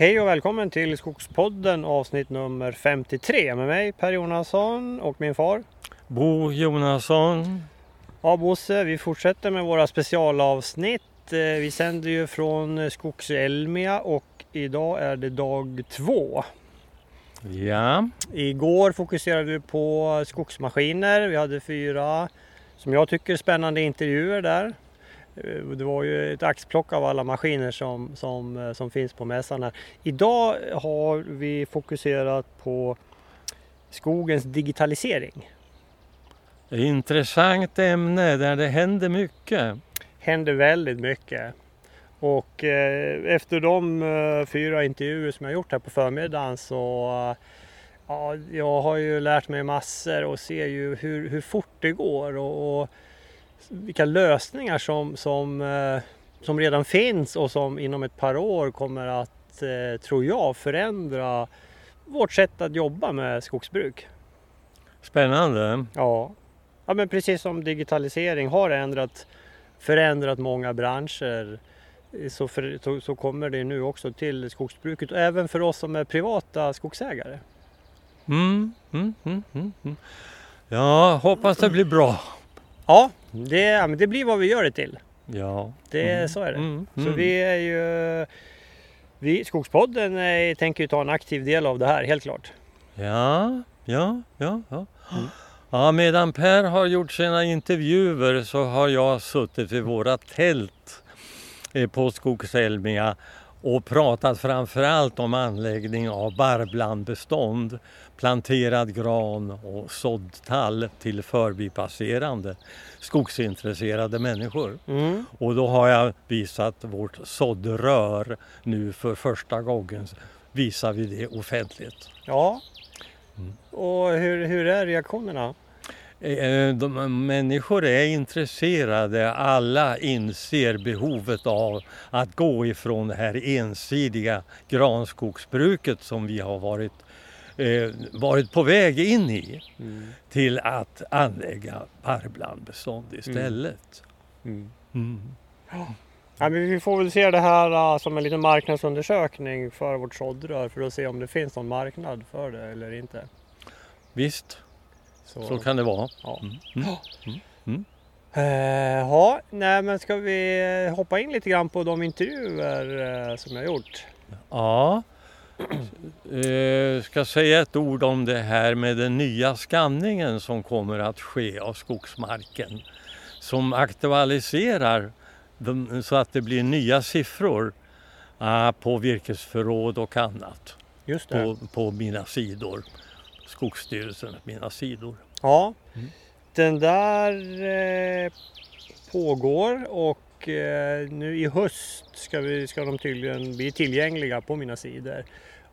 Hej och välkommen till Skogspodden avsnitt nummer 53 med mig Per Jonasson och min far. Bo Jonasson. Ja Bosse, vi fortsätter med våra specialavsnitt. Eh, Vi sänder ju från Skogselmia och idag är det dag två. Ja, Igår fokuserade vi på skogsmaskiner. Vi hade fyra, som jag tycker, spännande intervjuer där. Eh, Det var ju ett axplock av alla maskiner som, som, eh, som finns på mässan här. Idag har vi fokuserat på skogens digitalisering. intressant ämne där det händer mycket. händer väldigt mycket. Och eh, efter de eh, fyra intervjuer som jag gjort här på förmiddagen så ja, jag har ju lärt mig massor och ser ju hur, hur fort det går och, och vilka lösningar som, som, eh, som redan finns och som inom ett par år kommer att, eh, tror jag, förändra vårt sätt att jobba med skogsbruk. Spännande. Ja. ja, men precis som digitalisering har ändrat, förändrat många branscher så, för, så, så kommer det nu också till skogsbruket och även för oss som är privata skogsägare. Mm, mm, mm, mm, mm. Ja, hoppas det blir bra. Ja, det, ja, men det blir vad vi gör det till. Ja. Det, Mm, Så är det. mm, Så mm. vi är ju... Vi, Skogspodden är, tänker ju ta en aktiv del av det här, helt klart. Ja, ja, ja. Ja. Mm. ja, medan Per har gjort sina intervjuer så har jag suttit vid våra tält eh, på Skogselmia och pratat framförallt om anläggning av barrblandbestånd, planterad gran och sådd tall till förbipasserande skogsintresserade människor. Mm. Och då har jag visat vårt såddrör nu för första gången visar vi det offentligt. Ja. Mm. Och hur, hur är reaktionerna? Eh, De, människor är intresserade, alla inser behovet av att gå ifrån det här ensidiga granskogsbruket som vi har varit, eh, varit på väg in i till att anlägga barrblandbestånd istället. Mm. Mm. Ja, men vi får väl se det här uh, som en liten marknadsundersökning för vårt såddrör för att se om det finns någon marknad för det eller inte. Visst, Så, så kan det vara. ja. Mm. Mm. Eh, ja, nej men ska vi hoppa in lite grann på de intervjuer eh, som jag gjort? Ja, eh, ska säga ett ord om det här med den nya skanningen som kommer att ske av skogsmarken. Som aktualiserar de, så att det blir nya siffror ah, på virkesförråd och annat Just det. på, på mina sidor. Skogsstyrelsens mina sidor. Ja, Mm. den där eh, pågår och eh, nu i höst ska, vi, ska de tydligen bli tillgängliga på mina sidor.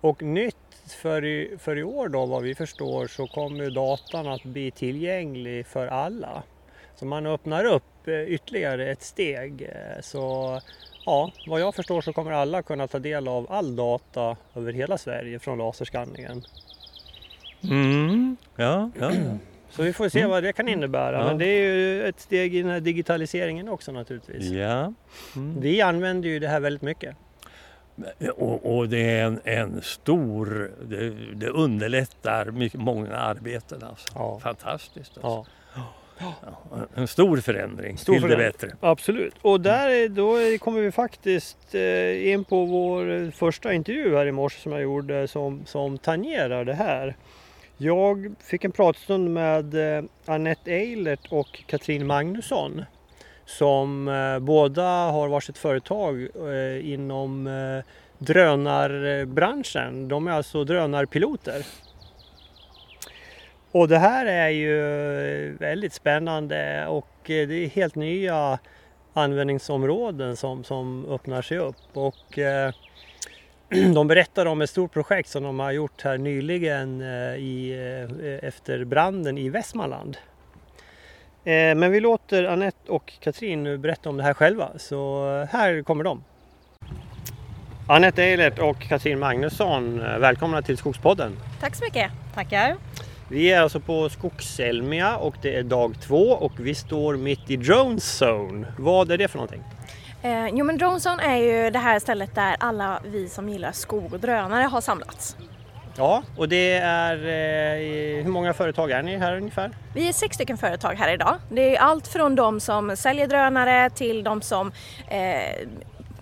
Och nytt för i, för i år då vad vi förstår så kommer datan att bli tillgänglig för alla. Så man öppnar upp eh, ytterligare ett steg. Eh, Så ja, vad jag förstår så kommer alla kunna ta del av all data över hela Sverige från laserskanningen. Mm, ja, ja. Så vi får se vad det kan innebära. Mm. Ja. Men det är ju ett steg i den här digitaliseringen också naturligtvis. ja. Mm. Vi använder ju det här väldigt mycket. Och, och det är en, en stor, det, det underlättar mycket, många arbeten. Alltså. Ja. Fantastiskt. Alltså. Ja, Ja, en stor förändring Stor till förändring. det bättre. absolut. Och där är- då kommer vi faktiskt eh, in på vår eh, första intervju här i morse som jag gjorde som, som tangerar det här. Jag fick en pratstund med eh, Annette Eilert och Katrin Magnusson som eh, båda har varsitt företag eh, inom eh, drönarbranschen. De är alltså drönarpiloter. Och det här är ju väldigt spännande och det är helt nya användningsområden som, som öppnar sig upp. Och eh, de berättar om ett stort projekt som de har gjort här nyligen eh, i, eh, efter branden i Västmanland. Eh, Men vi låter Annette och Katrin nu berätta om det här själva, så här kommer de. Annette Eilert och Katrin Magnusson, eh, välkomna till Skogspodden. Tack så mycket. Tackar. Vi är alltså på Skogselmia och det är dag två och vi står mitt i Drone Zone. Vad är det för någonting? Eh, jo men Dronezone är ju det här stället där alla vi som gillar skog och drönare har samlats. Ja, och det är, eh, hur många företag är ni här ungefär? Vi är sex stycken företag här idag. Det är allt från de som säljer drönare till de som eh,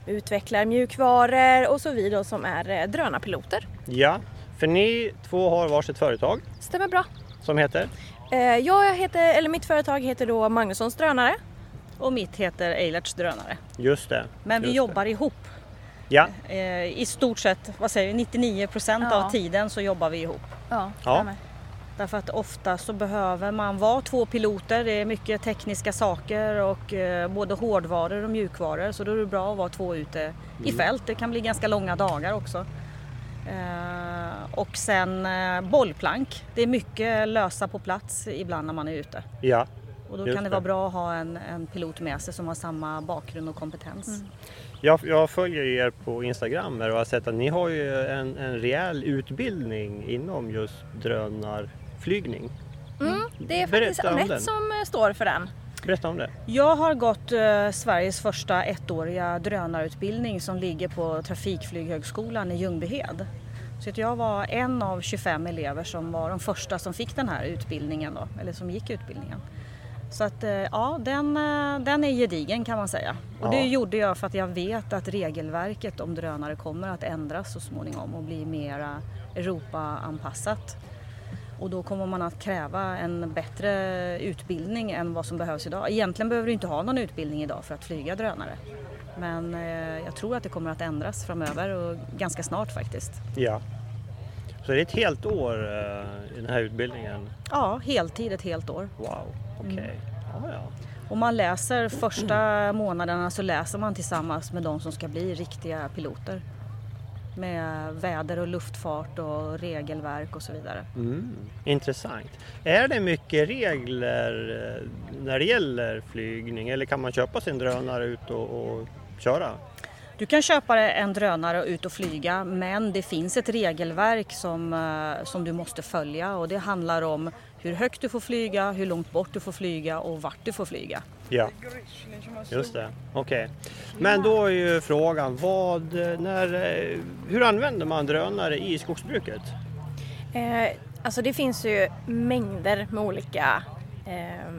utvecklar mjukvaror och så vi då som är eh, drönarpiloter. Ja, för ni två har varsitt företag Stämmer bra. som heter? Eh, jag heter, eller mitt företag heter då Magnussons drönare. Och mitt heter Eilerts drönare. Just det. Men vi just jobbar ihop. Ja, Eh, I stort sett, vad säger vi, 99 procent Ja. av tiden så jobbar vi ihop. Ja, Ja. Därför att ofta så behöver man vara två piloter. Det är mycket tekniska saker och eh, både hårdvaror och mjukvaror. Så då är det bra att vara två ute i fält. Det kan bli ganska långa dagar också. Eh, och sen bollplank. Det är mycket lösa på plats ibland när man är ute. ja. Och då Just kan det det. vara bra att ha en, en pilot med sig som har samma bakgrund och kompetens. Jag, jag följer er på Instagram och har sett att ni har ju en, en rejäl utbildning inom just drönarflygning. Mm, det är Berätta faktiskt den. Anette som eh, står för den. Berätta om det. Jag har gått eh, Sveriges första ettåriga drönarutbildning som ligger på Trafikflyghögskolan i Ljungbyhed. Så att jag var en av 25 elever som var de första som fick den här utbildningen då, eller som gick utbildningen. Så att eh, ja, den, eh, den är gedigen kan man säga. Och det Ja. gjorde jag för att jag vet att regelverket om drönare kommer att ändras så småningom och bli mera Europa-anpassat. Och då kommer man att kräva en bättre utbildning än vad som behövs idag. Egentligen behöver du inte ha någon utbildning idag för att flyga drönare. Men eh, jag tror att det kommer att ändras framöver och ganska snart faktiskt. Ja. Så det är ett helt år i den här utbildningen? Ja, heltid ett helt år. Wow, okej. Ja, ja. Och man läser första månaderna så läser man tillsammans med de som ska bli riktiga piloter. Med väder och luftfart och regelverk och så vidare. Mm, intressant. Är det mycket regler eh, när det gäller flygning eller kan man köpa sin drönare ut och, och köra? Du kan köpa en drönare och ut och flyga men det finns ett regelverk som, eh, som du måste följa och det handlar om hur högt du får flyga, hur långt bort du får flyga och vart du får flyga. Ja, just det. Okej. Men då är ju frågan, vad, när, eh, hur använder man drönare i skogsbruket? Eh, alltså det finns ju mängder med olika eh,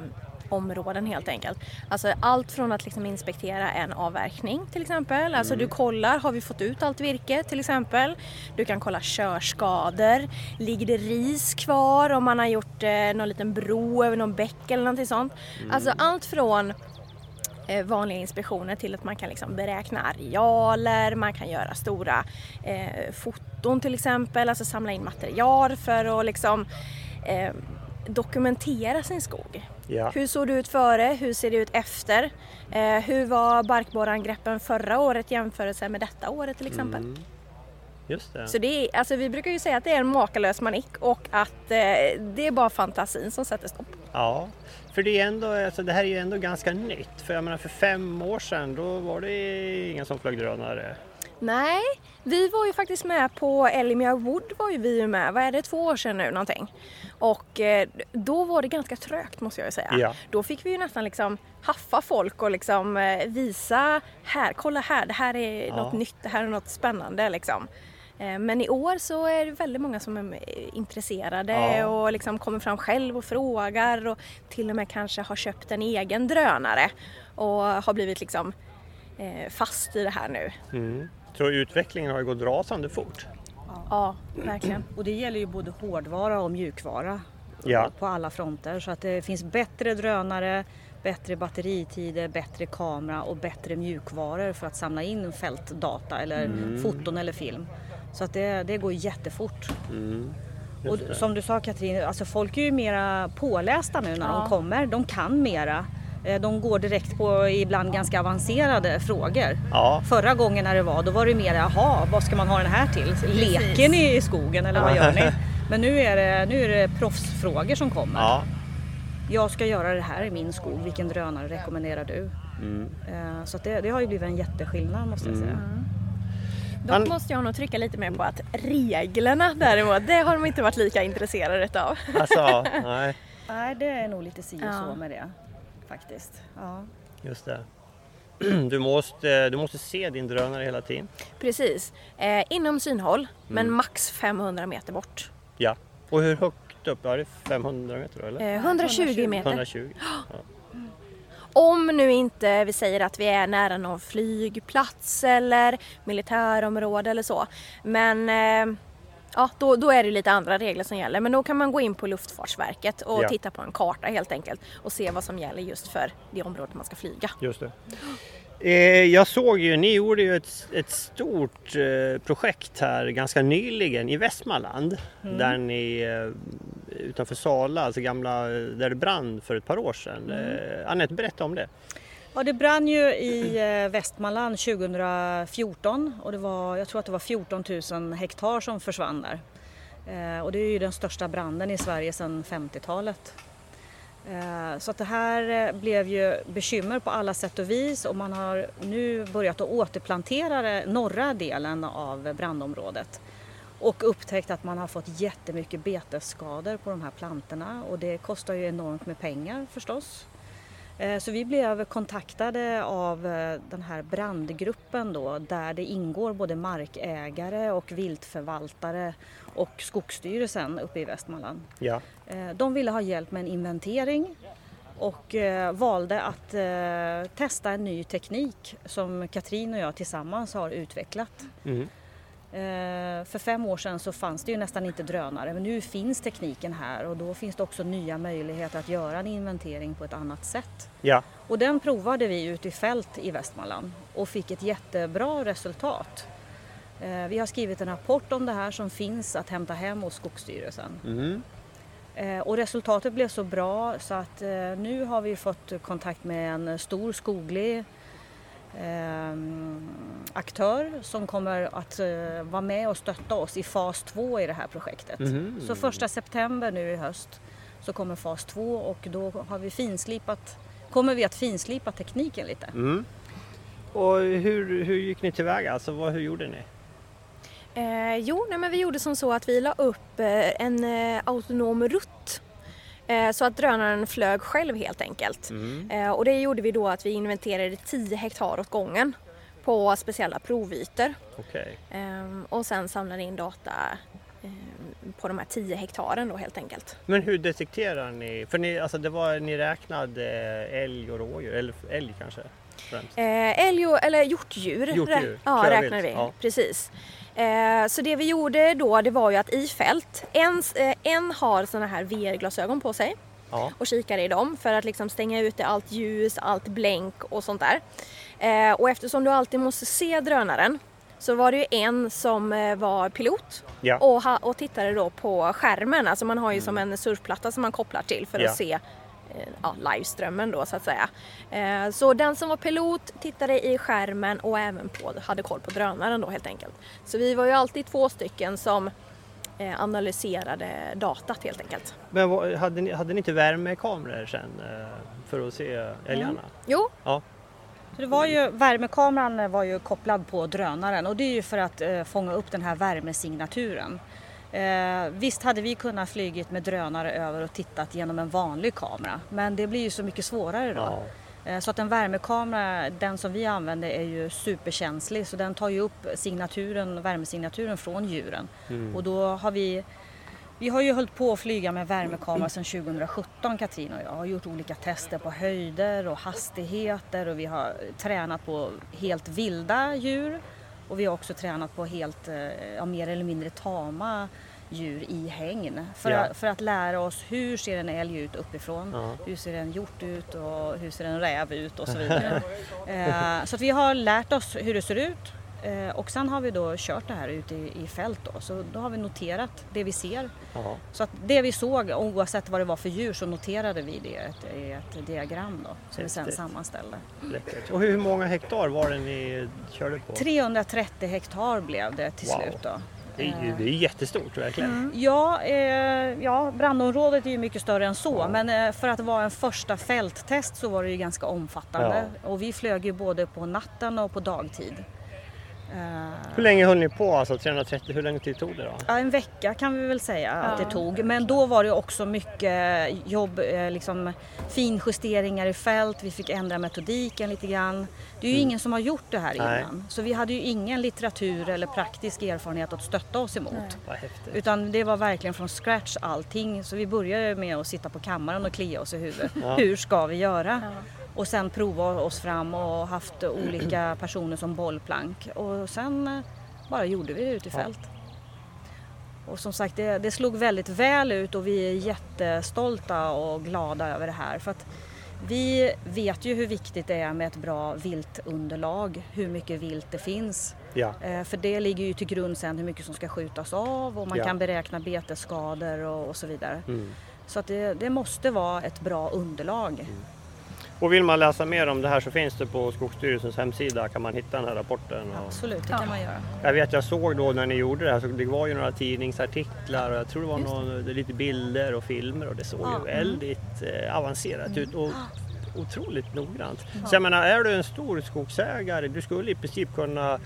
områden helt enkelt. Alltså allt från att liksom inspektera en avverkning till exempel. Alltså du kollar, har vi fått ut allt virke till exempel? Du kan kolla körskador. Ligger det ris kvar om man har gjort eh, någon liten bro över någon bäck eller någonting sånt. Alltså allt från eh, vanliga inspektioner till att man kan liksom beräkna arealer, man kan göra stora eh, foton till exempel, alltså samla in material för att liksom eh, dokumentera sin skog. Ja, Hur såg det ut före? Hur ser det ut efter? Eh, hur var barkborreangreppen förra året jämfört med detta året till exempel? Mm. just det. Så det är, alltså vi brukar ju säga att det är en makalös manik och att eh, det är bara fantasin som sätter stopp. Ja, för det, är ändå, alltså det här är ju ändå ganska nytt. För jag menar för fem år sedan då var det ingen som flög drönare. Nej, vi var ju faktiskt med på Elmia Wood var ju vi med, vad är det, två år sedan nu någonting. Och eh, då var det ganska trögt måste jag ju säga. Ja. Då fick vi ju nästan liksom haffa folk och liksom eh, visa här, kolla här, det här är Ja. något nytt, det här är något spännande liksom. Eh, Men i år så är det väldigt många som är intresserade Ja. och liksom kommer fram själv och frågar och till och med kanske har köpt en egen drönare och har blivit liksom fast i det här nu. Mm. Så utvecklingen har gått rasande fort. Ja, verkligen. Och det gäller ju både hårdvara och mjukvara Ja. på alla fronter. Så att det finns bättre drönare, bättre batteritider, bättre kamera och bättre mjukvaror för att samla in fältdata eller Mm. foton eller film. Så att det, det går jättefort. Mm. Och som du sa Katrin, alltså folk är ju mera pålästa nu när Ja. de kommer. De kan mera. Eh, De går direkt på ibland ganska avancerade frågor. Ja, Förra gången när det var, då var det mer jaha, vad ska man ha den här till? Leker ni i skogen eller vad gör ni? Men nu är det, nu är det proffsfrågor som kommer. ja. Jag ska göra det här i min skog, vilken drönare rekommenderar du? Mm. Eh, Så att det, det har ju blivit en jätteskillnad måste jag säga. Dock Han- måste jag nog trycka lite mer på att reglerna däremot, det har de inte varit lika intresserade utav. Alltså, nej, Nej, det är nog lite si och Ja. så med det faktiskt. Ja. just det. du, måste, du måste se din drönare hela tiden. Precis. Eh, inom synhåll, men Mm. max 500 meter bort. Ja. Och hur högt upp? Ja, det är 500 meter då, eller? Eh, 120 meter. 120. Om nu inte vi säger att vi är nära någon flygplats eller militärområde eller så. Men eh, ja, då, då är det lite andra regler som gäller. Men då kan man gå in på Luftfartsverket och Ja. titta på en karta helt enkelt och se vad som gäller just för det området man ska flyga. Just det. Eh, jag såg ju, ni gjorde ju ett, ett stort eh, projekt här ganska nyligen i Västmanland. Mm. Där ni eh, utanför Sala, alltså gamla, där det brann för ett par år sedan. Mm. Anette, berätta om det. Ja, det brann ju i eh, Västmanland 2014 och det var, jag tror att det var 14 000 hektar som försvann där. Eh, och det är ju den största branden i Sverige sedan 50-talet. Eh, så att det här blev ju bekymmer på alla sätt och vis och man har nu börjat att återplantera norra delen av brandområdet. Och upptäckt att man har fått jättemycket betesskador på de här plantorna och det kostar ju enormt med pengar förstås. Eh, Så vi blev kontaktade av eh, den här brandgruppen då där det ingår både markägare och viltförvaltare och Skogsstyrelsen uppe i Västmanland. Ja. Eh, De ville ha hjälp med en inventering och valde att testa en ny teknik som Katrin och jag tillsammans har utvecklat. Mm. Eh, För fem år sedan så fanns det ju nästan inte drönare men nu finns tekniken här och då finns det också nya möjligheter att göra en inventering på ett annat sätt. ja. Och den provade vi ute i fält i Västmanland och fick ett jättebra resultat. Eh, Vi har skrivit en rapport om det här som finns att hämta hem hos Skogsstyrelsen. Mm. Och resultatet blev så bra så att nu har vi fått kontakt med en stor skoglig aktör som kommer att eh, vara med och stötta oss i fas 2 i det här projektet. Mhm. Så första september nu i höst så kommer fas 2 och då har vi finslipat, kommer vi att finslipa tekniken lite. Mm. Och hur, hur gick ni tillväga? Alltså, vad, hur gjorde ni? Eh, jo, nej, men vi gjorde som så att vi la upp eh, en eh, autonom rutt. Eh, så att drönaren flög själv helt enkelt. Mm. Eh, och det gjorde vi då att vi inventerade 10 hektar åt gången på speciella provytor. Okej. Ehm, och sen samlade in data ehm, på de här 10 hektaren då helt enkelt. Men hur detekterar ni? För ni, alltså det var, ni räknade älg och rådjur, eller älg kanske främst? Eh, älg och, eller hjortdjur, Hjortdjur, rä- ja, räknar vi. ja. Precis. Eh, så det vi gjorde då det var ju att i fält, en, eh, en har såna här VR-glasögon på sig Ja. och kikar i dem för att liksom stänga ute allt ljus, allt blänk och sånt där. Eh, och eftersom du alltid måste se drönaren så var det ju en som var pilot Ja. och, ha, och tittade då på skärmen. Alltså man har ju som en surfplatta som man kopplar till för Mm. Ja. att se ja, liveströmmen då så att säga. Eh, så den som var pilot tittade i skärmen och även på, hade koll på drönaren då helt enkelt. Så vi var ju alltid två stycken som eh, analyserade datat helt enkelt. Men vad, hade, ni, hade ni inte värmekameror sen eh, för att se älgarna? Jo, Ja. Så det var ju, värmekameran var ju kopplad på drönaren och det är ju för att eh, fånga upp den här värmesignaturen. Eh, visst hade vi kunnat flygit med drönare över och tittat genom en vanlig kamera men det blir ju så mycket svårare då. ja. Eh, Så att en värmekamera, den som vi använder är ju superkänslig så den tar ju upp signaturen, värmesignaturen från djuren. Mm. Och då har vi, vi har ju hållit på att flyga med värmekamera sedan 2017 Katrin och jag har gjort olika tester på höjder och hastigheter och vi har tränat på helt vilda djur och vi har också tränat på helt, eh, ja, mer eller mindre tama djur i hägn för, Ja. att, för att lära oss hur ser en älg ut uppifrån, Ja. hur ser en hjort ut och hur ser en räv ut och så vidare. eh, så att vi har lärt oss hur det ser ut eh, och sen har vi då kört det här ute i, i fält då. Så då har vi noterat det vi ser. ja. Så att det vi såg oavsett vad det var för djur så noterade vi det i ett, i ett diagram då som vi sen sammanställde. Läckert. Och hur många hektar var det ni körde på? 330 hektar blev det till Wow. slut då. Det är det är jättestort verkligen. Ja, eh, ja, brandområdet är ju mycket större än så Ja. men eh, för att vara en första fälttest så var det ju ganska omfattande och vi flög ju både på natten och på dagtid. Eh, Hur länge höll ni på? Alltså 330, hur länge tid tog det då? Ja, en vecka kan vi väl säga att Ja. det tog. Men då var det också mycket jobb, eh, liksom finjusteringar i fält. Vi fick ändra metodiken lite grann. Det är ju ingen som har gjort det här Mm. Nej. innan. Så vi hade ju ingen litteratur eller praktisk erfarenhet att stötta oss emot. Utan det var verkligen från scratch allting. Så vi började med att sitta på kammaren och klia oss i huvudet. Ja. Hur ska vi göra? Ja. Och sen prova oss fram och haft olika personer som bollplank. Och sen eh, bara gjorde vi det ute i fält. Och som sagt, det, det slog väldigt väl ut och vi är jättestolta och glada över det här. För att vi vet ju hur viktigt det är med ett bra viltunderlag, hur mycket vilt det finns. Ja. Eh, För det ligger ju till grund sen hur mycket som ska skjutas av och man Ja. kan beräkna betesskador och, och så vidare. Mm. Så att det, det måste vara ett bra underlag. Mm. Och vill man läsa mer om det här så finns det på Skogsstyrelsens hemsida kan man hitta den här rapporten. Och Absolut, det kan man göra. jag vet jag såg då när ni gjorde det här så det var ju några tidningsartiklar och jag tror det var någon, lite bilder och filmer och det såg Ja. ju väldigt eh, avancerat ut och otroligt noggrant. Ja. Så jag menar är du en stor skogsägare du skulle i princip kunna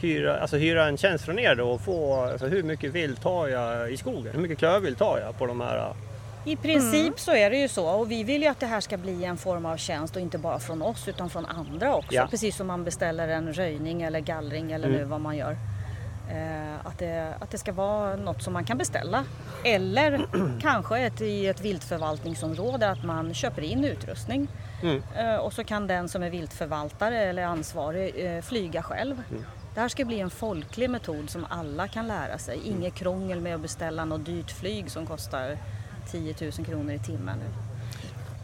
hyra, alltså hyra en tjänst från er då och få alltså, hur mycket vilt har jag i skogen? Hur mycket klövvilt har jag på de här? I princip så är det ju så och vi vill ju att det här ska bli en form av tjänst och inte bara från oss utan från andra också. Ja. Precis som man beställer en röjning eller gallring eller Mm. nu vad man gör. Eh, att, det, att det ska vara något som man kan beställa. Eller kanske ett, i ett viltförvaltningsområde att man köper in utrustning. Mm. Eh, och så kan den som är viltförvaltare eller ansvarig eh, flyga själv. Mm. Det här ska bli en folklig metod som alla kan lära sig. Mm. Inget krångel med att beställa något dyrt flyg som kostar 10 000 kronor i timmen.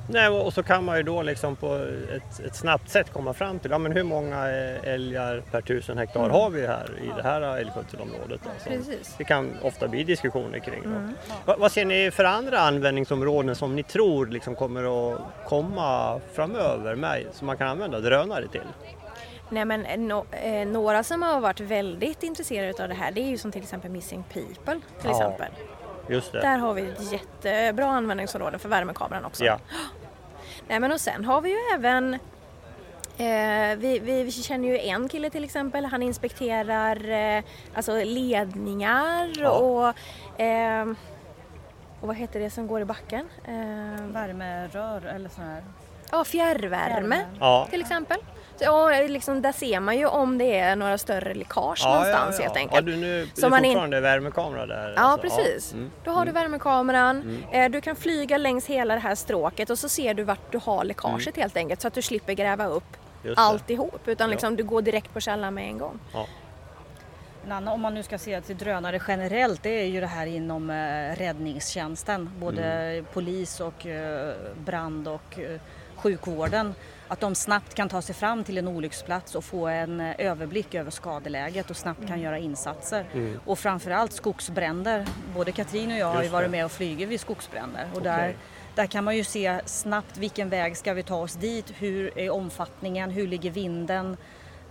Nej, och så kan man ju då liksom på ett, ett snabbt sätt komma fram till ja, men hur många älgar per tusen hektar har vi här i det här älgskötselområdet. Alltså. Precis. Det kan ofta bli diskussioner kring. Mm. Vad, vad ser ni för andra användningsområden som ni tror liksom kommer att komma framöver med, som man kan använda drönare till? Nej, men eh, no, eh, några som har varit väldigt intresserade av det här det är ju som till exempel Missing People till Ja. exempel. Just det. Där har vi ett jättebra användningsområde för värmekameran också. Ja. Nej, men och sen har vi ju även Eh, vi, vi, vi känner ju en kille till exempel, han inspekterar eh, alltså ledningar Ja. och, eh, och vad heter det som går i backen? Eh, Värmerör eller så här. ja, fjärrvärme Ja. till exempel. Ja, liksom, där ser man ju om det är några större läckage någonstans helt Ja, enkelt. du, nu, det Så är man in- fortfarande värmekamera där? Ja, alltså. precis. Mm. Då har du värmekameran, Mm. eh, du kan flyga längs hela det här stråket och så ser du vart du har läckaget Mm. helt enkelt så att du slipper gräva upp Just det. alltihop utan Ja. liksom, du går direkt på källan med en gång. Ja. En annan, om man nu ska se till drönare generellt, det är ju det här inom eh, räddningstjänsten. Både Mm. polis och eh, brand och eh, sjukvården. Att de snabbt kan ta sig fram till en olycksplats och få en eh, överblick över skadeläget och snabbt kan göra insatser. Mm. Och framförallt skogsbränder. Både Katrin och jag har ju varit med och flugit vid skogsbränder. Och Okej. där, där kan man ju se snabbt vilken väg ska vi ta oss dit, hur är omfattningen, hur ligger vinden?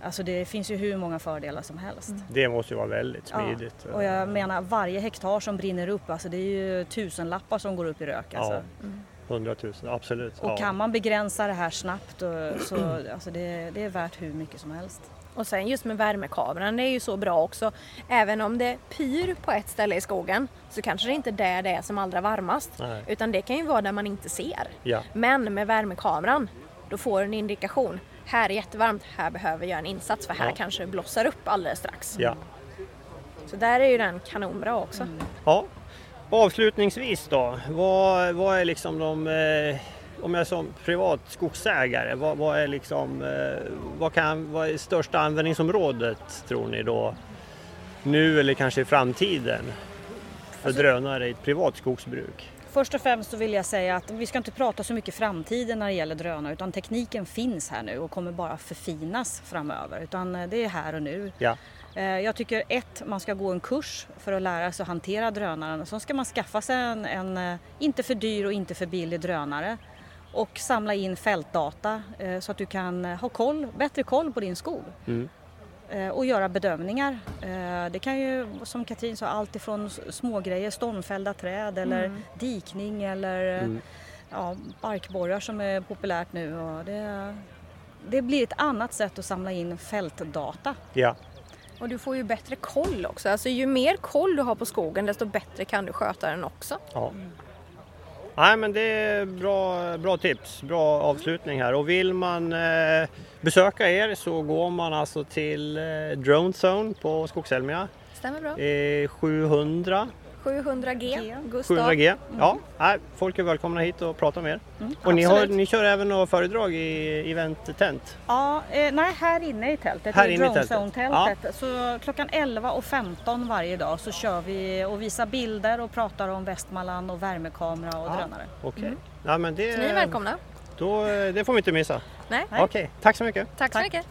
Alltså det finns ju hur många fördelar som helst. Det måste ju vara väldigt smidigt. Ja, och jag menar varje hektar som brinner upp, alltså det är ju tusenlappar som går upp i rök. Alltså. Ja, 100 000, absolut. Och ja. kan man begränsa det här snabbt och, så alltså det, det är värt hur mycket som helst. Och sen just med värmekameran, det är ju så bra också. Även om det pyr på ett ställe i skogen så kanske det inte är där det är som allra varmast. Nej. Utan det kan ju vara där man inte ser. Ja. Men med värmekameran, då får du en indikation. Här är jättevarmt, här behöver vi göra en insats för här Ja. kanske det blossar upp alldeles strax. Ja. Så där är ju den kanonbra också. ja. Avslutningsvis då, vad, vad är liksom de, eh, om jag som privat skogsägare, vad, vad är liksom, eh, vad, kan, vad är största användningsområdet tror ni då? Nu eller kanske i framtiden? För Alltså- drönare i ett privat skogsbruk? Först och främst så vill jag säga att vi ska inte prata så mycket framtiden när det gäller drönare utan tekniken finns här nu och kommer bara förfinas framöver. Utan eh, det är här och nu. Ja. Eh, Jag tycker ett, man ska gå en kurs för att lära sig att hantera drönaren. Sen ska man skaffa sig en, en eh, inte för dyr och inte för billig drönare och samla in fältdata eh, så att du kan ha koll, bättre koll på din skog Mm. och göra bedömningar. Det kan ju som Katrin sa allt ifrån smågrejer, stormfällda träd eller Mm. dikning eller Mm. ja, barkborrar som är populärt nu. Det, det blir ett annat sätt att samla in fältdata. Ja. Och du får ju bättre koll också. Alltså ju mer koll du har på skogen desto bättre kan du sköta den också. Ja. Nej men det är bra, bra tips, bra avslutning här och vill man eh, besöka er så går man alltså till eh, Drone Zone på Skogselmia. Stämmer bra. Eh, 700 700G, Gustav. 700G. Ja, nej, folk är välkomna hit och prata med er. och ni, har, ni kör även några föredrag i Event Tent. Ja, eh, nej här inne i tältet, Här i inne i Drone tältet. Zone-tältet. Så klockan 11 och 15 varje dag så kör vi och visar bilder och pratar om Västmanland och värmekamera och Ja. drönare. Okej. Ja, men det, Så ni är välkomna. Då, eh, det får vi inte missa. Nej, Okej, tack så mycket. tack så Tack. mycket.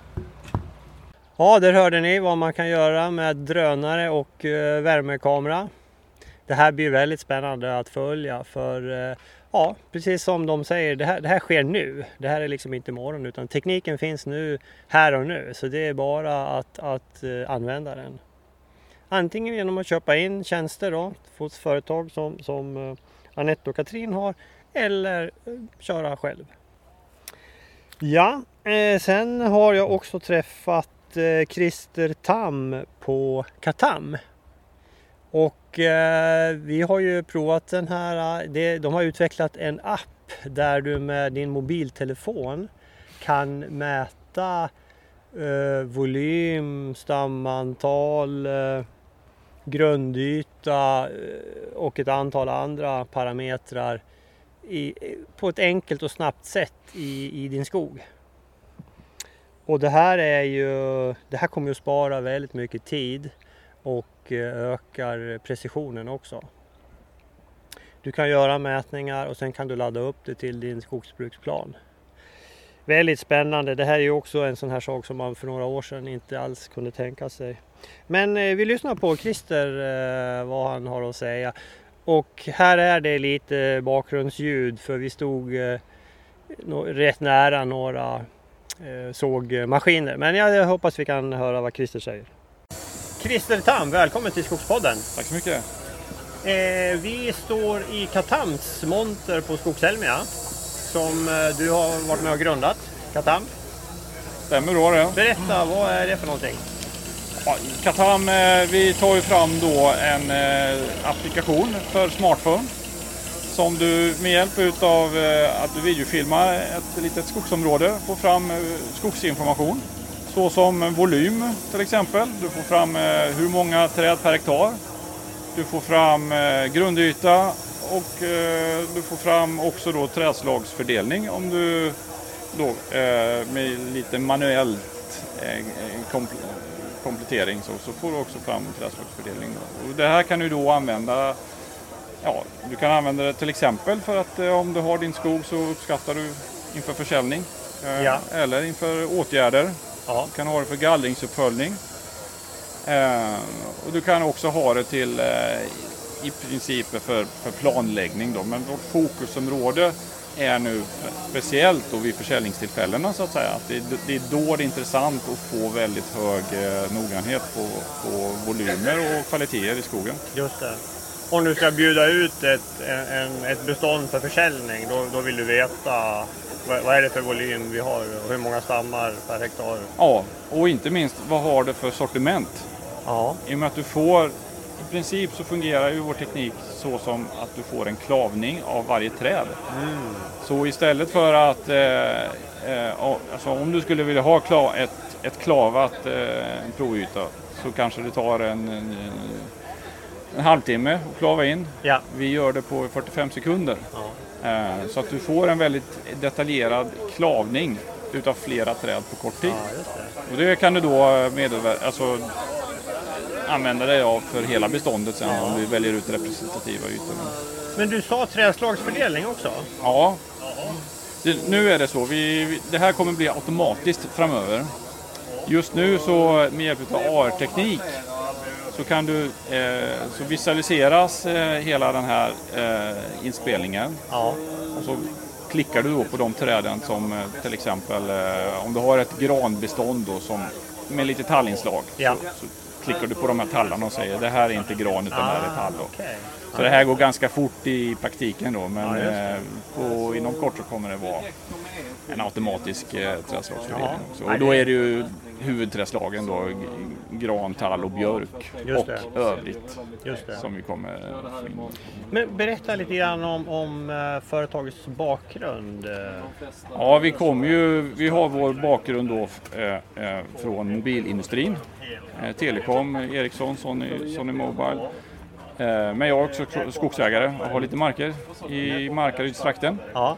Ja, där hörde ni vad man kan göra med drönare och eh, värmekamera. Det här blir väldigt spännande att följa för eh, ja, precis som de säger, det här, det här sker nu. Det här är liksom inte imorgon utan tekniken finns nu, här och nu. Så det är bara att, att eh, använda den. Antingen genom att köpa in tjänster då, hos företag som, som eh, Anette och Katrin har eller köra själv. Ja, sen har jag också träffat Christer Tam på Katam. Och eh, vi har ju provat den här, eh, det, de har utvecklat en app där du med din mobiltelefon kan mäta eh, volym, stamantal, eh, grundyta eh, och ett antal andra parametrar i, på ett enkelt och snabbt sätt i, i din skog. Och det här är ju, det här kommer ju att spara väldigt mycket tid och och ökar precisionen också. Du kan göra mätningar och sen kan du ladda upp det till din skogsbruksplan. Väldigt spännande. Det här är ju också en sån här sak som man för några år sedan inte alls kunde tänka sig. Men eh, vi lyssnar på Christer eh, vad han har att säga. Och här är det lite bakgrundsljud för vi stod rätt nära några sågmaskiner. Men jag hoppas vi kan höra vad Christer säger. Christer Tam, välkommen till Skogspodden. Tack så mycket. Eh, vi står i Katams monter på Skogselmia som eh, du har varit med och grundat. Katam. Stämmer då det. Berätta, vad är det för någonting? Ja, Katam, eh, vi tar ju fram då en eh, applikation för smartphone. Som du med hjälp utav eh, att du videofilmar ett litet skogsområde får fram eh, skogsinformation. Såsom volym till exempel. Du får fram eh, hur många träd per hektar. Du får fram eh, grundyta och eh, du får fram också då trädslagsfördelning om du då med lite manuellt kompl- komplettering så, så får du också fram trädslagsfördelning. Och det här kan du då använda Ja, du kan använda det till exempel för att om du har din skog så uppskattar du inför försäljning Ja. eller inför åtgärder. Ja. Du kan ha det för gallringsuppföljning. Eh, och du kan också ha det till eh, i princip för, för planläggning. Då. Men vårt fokusområde är nu speciellt då vid försäljningstillfällena så att säga. Att det, det är då det är intressant att få väldigt hög eh, noggrannhet på, på volymer och kvaliteter i skogen. Just det. Om du ska bjuda ut ett, en, ett bestånd för försäljning då, då vill du veta vad, är det för volym vi har och hur många stammar per hektar. Ja, och inte minst vad har det för sortiment? Ja, I och med att du får, i princip så fungerar ju vår teknik så som att du får en klavning av varje träd. Så istället för att, eh, eh, alltså om du skulle vilja ha kla, ett, ett klavat eh, provyta så kanske det tar en, en, en halvtimme att klava in. ja. Vi gör det på 45 sekunder. ja. Eh, så att du får en väldigt detaljerad klavning utav flera träd på kort tid. ja det. Och det kan du då medverka, alltså, använda dig av för hela beståndet sen om du väljer ut representativa ytor. Men du sa trädslagsfördelning också? Ja, det, nu är det så. Vi, det här kommer bli automatiskt framöver. Just nu så med hjälp av AR-teknik så kan du eh, så visualiseras eh, hela den här eh, inspelningen Ja. och så klickar du då på de träden som eh, till exempel eh, om du har ett granbestånd då som med lite tallinslag. Ja. Så, så klickar du på de här tallarna och säger det här är inte gran utan det här är tall. Då. Okej. Så det här går ganska fort i praktiken då men Ja, eh, på, inom kort så kommer det vara en automatisk eh, trädslagsfördelning Ja. Och då är det ju huvudträdslagen då, gran, tall och björk Just och det. övrigt Just det. som vi kommer få in. Men berätta lite grann om, om eh, företagets bakgrund. eh. Ja, vi kommer ju, vi har vår bakgrund då eh, eh, från mobilindustrin. Eh, Telekom, Ericsson, Sony, Sony Mobile. Eh, men jag är också skogsägare och har lite marker i Markarydstrakten. Ja,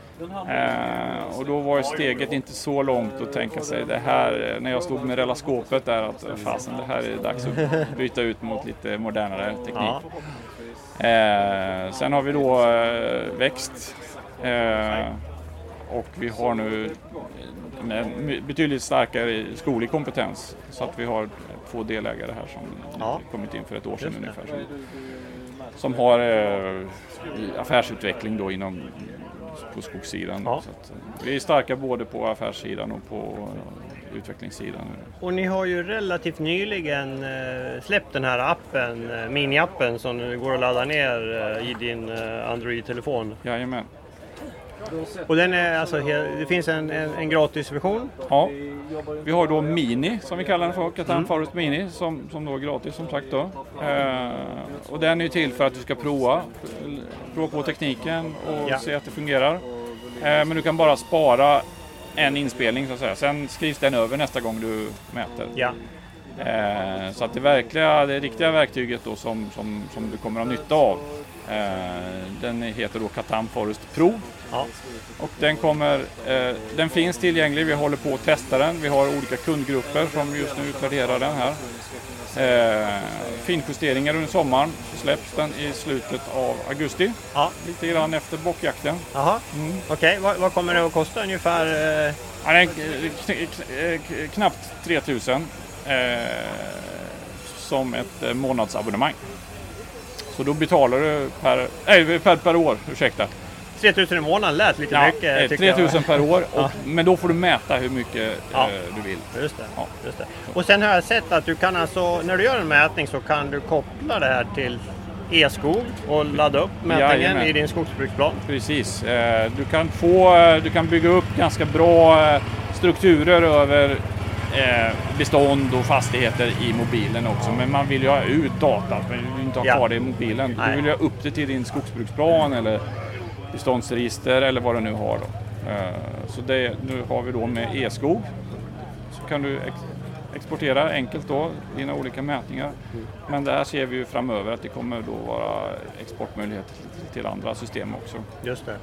Eh, och då var ju steget inte så långt att tänka sig det här eh, när jag stod med relaskopet där att fasen det här är dags att byta ut mot lite modernare teknik. ja, sen har vi då växt och vi har nu betydligt starkare skoglig kompetens så att vi har två delägare här som Ja. kommit in för ett år sedan ungefär. Som, har eh, affärsutveckling då inom på skogssidan. Ja. Eh, vi är starka både på affärssidan och på eh, utvecklingssidan. och ni har ju relativt nyligen eh, släppt den här appen, mini-appen som går att ladda ner i din Android-telefon. Jajamän. Och den är alltså, det finns en, en, en gratisversion. Ja, vi har då Mini som vi kallar den för, Catan Mm. Forest Mini som, som då är gratis som sagt då. Eh, och den är till för att du ska prova, prova på tekniken och Ja. se att det fungerar. Eh, men du kan bara spara en inspelning så att säga. Sen skrivs den över nästa gång du mäter. Ja, Eh, så att det verkliga, det riktiga verktyget då som, som, som du kommer ha nytta av eh, den heter då Catan Forest Pro. Ja, Och den, kommer, eh, den finns tillgänglig, vi håller på att testa den. Vi har olika kundgrupper som just nu utvärderar den här. Eh, finjusteringar under sommaren så släpps den i slutet av augusti. ja. Lite grann efter bockjakten. Jaha, Mm. okej. Vad, vad kommer det att kosta ungefär? eh? Ja, den är kn- knappt 3000 eh, som ett eh, månadsabonnemang. Så då betalar du per, nej, per, per år, ursäkta. 3000 i månaden lät lite Ja, mycket. eh, tycker jag. 3000 per år, och, Ja. men då får du mäta hur mycket Ja. eh, du vill. Just det, Ja. just det. Och sen har jag sett att du kan alltså, när du gör en mätning så kan du koppla det här till e-skog och ladda upp mätningen i din skogsbruksplan. Precis. Eh, Du kan, få, eh, du kan bygga upp ganska bra eh, strukturer över eh, bestånd och fastigheter i mobilen också. Men man vill ju ha ut datat, man vill inte ha kvar det i mobilen. Du vill ju ha upp det till din skogsbruksplan eller beståndsregister eller vad du nu har. Då. Eh, Så det, nu har vi då med e-skog. Så kan du ex exportera enkelt då dina olika mätningar. Men där ser vi ju framöver att det kommer då vara exportmöjligheter till- andra system också. Just det.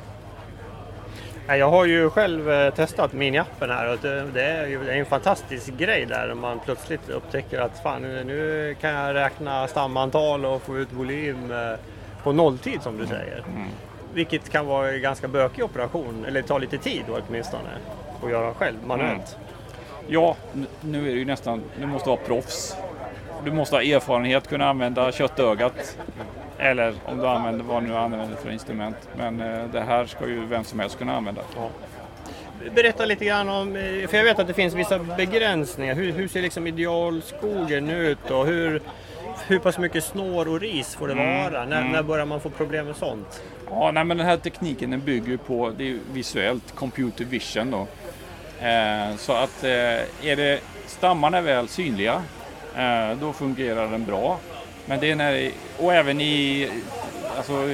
Jag har ju själv eh, testat mini-appen här och det, är ju en fantastisk grej där man plötsligt upptäcker att fan nu- nu kan jag räkna stamantal och få ut volym eh, på nolltid som du säger. Mm. Vilket kan vara en ganska bökig operation, eller ta lite tid då åtminstone att göra själv manuellt. Mm. Ja, nu är det ju nästan, du måste vara proffs. Du måste ha erfarenhet, kunna använda köttögat. Eller om du använder vad du nu använder för instrument. Men eh, det här ska ju vem som helst kunna använda. Berätta lite grann om, eh, för jag vet att det finns vissa begränsningar. Hur, hur ser liksom idealskogen ut och hur, hur pass mycket snår och ris får det Mm, vara? När, mm. när börjar man få problem med sånt? Ja, nej, men den här tekniken den bygger på det visuellt, computer vision då. Eh, så att eh, är det stammarna är väl synliga, eh, då fungerar den bra. Men det är när, och även i alltså,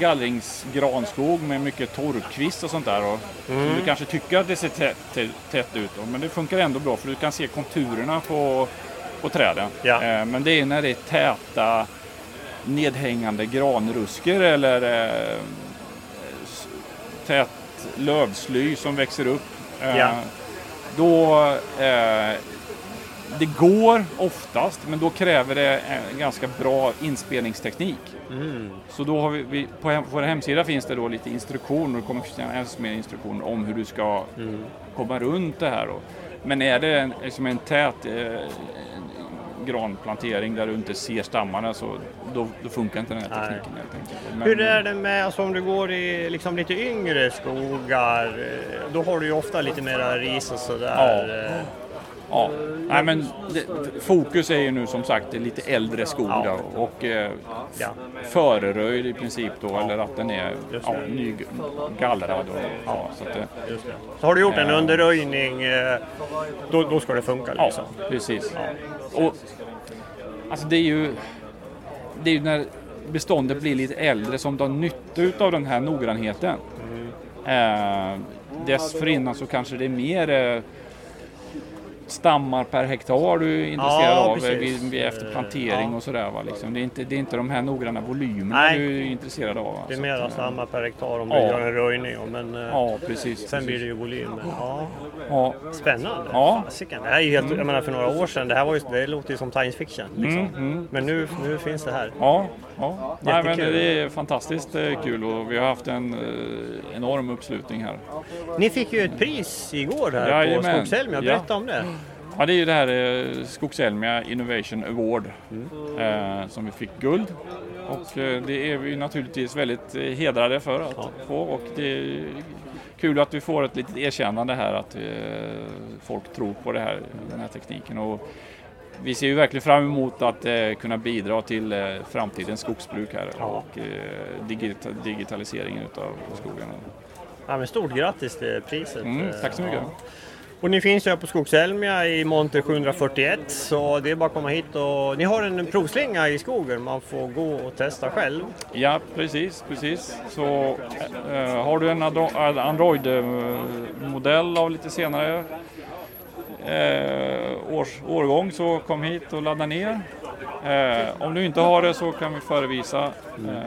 gallringsgranskog med mycket torrkvist och sånt där. Och, Mm. Du kanske tycker att det ser tätt, tätt, tätt ut, då, men det funkar ändå bra för du kan se konturerna på, på träden. Ja. Eh, men det är när det är täta nedhängande granrusker eller eh, tät lövsly som växer upp. Eh, Ja. Då, det går oftast, men då kräver det en ganska bra inspelningsteknik. Mm. Så då har vi, vi, på, hem, vår hemsida finns det då lite instruktioner, det kommer finnas mer instruktioner om hur du ska Mm. komma runt det här. Då. Men är det liksom en tät eh, granplantering där du inte ser stammarna så då, då funkar inte den här Nej. tekniken helt enkelt. Men, Hur är det med, alltså om du går i liksom lite yngre skogar, eh, då har du ju ofta lite mera ris och sådär. eh. Ja, nej men det, fokus är ju nu som sagt lite äldre skog Ja. och eh, Ja. föreröjd i princip då, eller att den är ja, nygallrad. Och, ja, så att. Så har du gjort en Ja. underröjning, eh, då, då ska det funka ja, liksom? precis. Och, alltså det är ju det är ju när beståndet blir lite äldre som du har nytta av den här noggrannheten. Eh, dessförinnan så kanske det är mer eh, stammar per hektar du är intresserad Ja, av eh, vid, vid efter plantering Ja. och sådär. Va? Liksom. Det, är inte, det är inte de här noggranna volymerna Nej. du är intresserad av. Va? Det är Så mera eh, samma per hektar om du Ja. gör en röjning. Men eh, Ja, precis. sen blir precis. det ju volym. Ja, spännande. Ja. Fasiken. Det här är helt, jag menar för några år sedan, det här var ju, det låter ju som science fiction. Liksom. Mm, mm. Men nu, nu finns det här. Ja, ja. Nej, men det är fantastiskt kul och vi har haft en enorm uppslutning här. Ni fick ju ett pris igår här på Jajamän. Skogselmia. Berätta om det. Ja, det är ju det här eh, Skogselmia Innovation Award eh, som vi fick guld. Och eh, det är vi naturligtvis väldigt hedrade för att få och det är kul att vi får ett litet erkännande här att folk tror på det här, den här tekniken. Och vi ser ju verkligen fram emot att kunna bidra till framtidens skogsbruk här och digita- digitaliseringen utav skogen. Ja, men stort grattis till priset. Mm, tack så mycket. Ja. Och ni finns ju här på Skogselmia i monter 741 så det är bara att komma hit och ni har en provslinga i skogen man får gå och testa själv. Ja, precis, precis. Så eh, har du en Andro- Android-modell av lite senare eh, års, årgång så kom hit och ladda ner. Eh, om du inte har det så kan vi förevisa. Eh,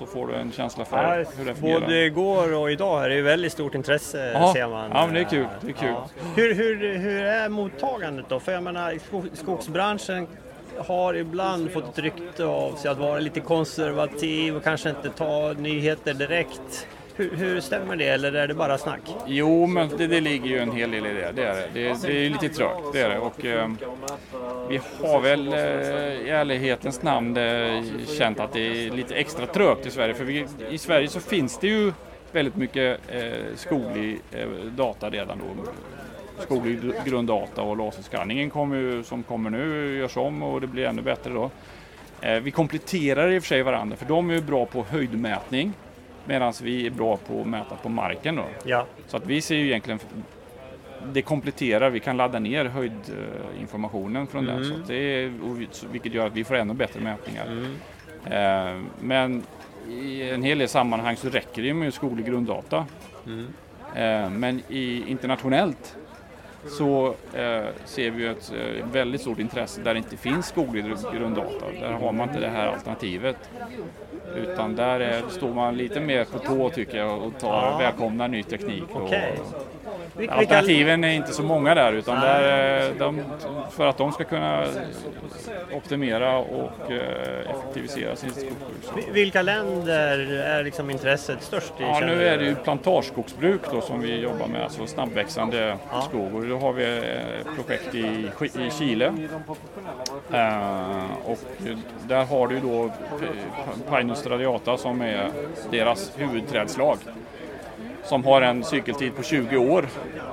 så får du en känsla för hur det fungerar. Både igår och idag är det ju väldigt stort intresse Ja, ser man. ja, men det är kul, det är kul. Hur, hur, hur är mottagandet då? För jag menar skog- skogsbranschen har ibland fått ett rykte av sig att vara lite konservativ och kanske inte ta nyheter direkt. Hur, hur stämmer det eller är det bara snack? Jo, men det, det ligger ju en hel del i det. Det är det. Det, det är lite trögt, det är det. Och, eh, vi har väl eh, i ärlighetens namn eh, känt att det är lite extra trögt i Sverige. För vi, i Sverige så finns det ju väldigt mycket eh, skoglig eh, data redan då. Skoglig grunddata och laserskanningen kom ju, som kommer nu görs om och det blir ännu bättre då. Eh, vi kompletterar i och för sig varandra för de är ju bra på höjdmätning medan vi är bra på att mäta på marken då. Ja, Så att vi ser ju egentligen det kompletterar, vi kan ladda ner höjdinformationen från den. Så att det är, vilket gör att vi får ännu bättre mätningar. Eh, men i en hel del sammanhang så räcker det med skoglig grunddata. Eh, men i, internationellt så eh, ser vi ett eh, väldigt stort intresse där det inte finns skoglig grunddata. Där har man inte det här alternativet. Utan där är, står man lite mer på tå tycker jag och tar, Ja. välkomnar ny teknik. och- vilka- Alternativen är inte så många där utan där, är de, för att de ska kunna optimera och eh, effektivisera sin skogsbruk. Vilka länder är liksom intresset störst i? Ja, nu är det ju plantageskogsbruk då som vi jobbar med, alltså snabbväxande Ja. skog. Och då har vi ett projekt i, i Chile. Eh, och där har du då Pinus radiata som är deras huvudträdslag. Som har en cykeltid på 20 år.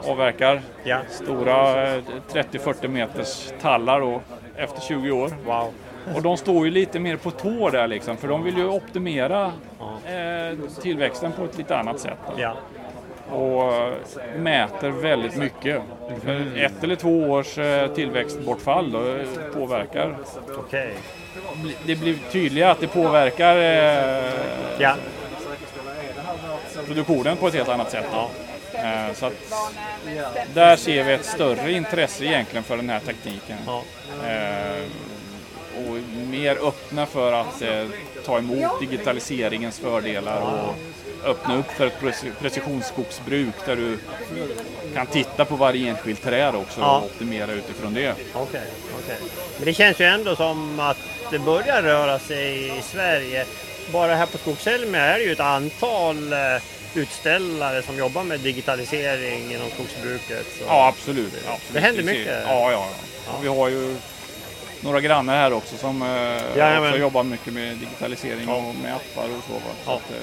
Avverkar Ja. stora eh, 30-40 meters tallar då, efter 20 år. Wow. Och de står ju lite mer på tå där liksom, för de vill ju optimera eh, tillväxten på ett lite annat sätt. Ja. Och mäter väldigt mycket. För ett eller två års eh, tillväxtbortfall då, eh, påverkar. Okej. Det blir tydligare att det påverkar eh, Ja. produktionen på ett helt annat sätt. Då. Eh, så att där ser vi ett större intresse egentligen för den här tekniken. Ja. Eh, och mer öppna för att ta emot digitaliseringens fördelar och öppna upp för ett preci- precisionsskogsbruk där du kan titta på varje enskilt träd också Ja. och optimera utifrån det. Okej, okej. Men det känns ju ändå som att det börjar röra sig i Sverige. Bara här på Skogselmia är det ju ett antal eh, utställare som jobbar med digitalisering inom skogsbruket. Så. Ja, absolut. absolut. Det händer mycket. Ja, ja. Och vi har ju några grannar här också som eh, också jobbar mycket med digitalisering och med appar och så. Så Ja. att, eh,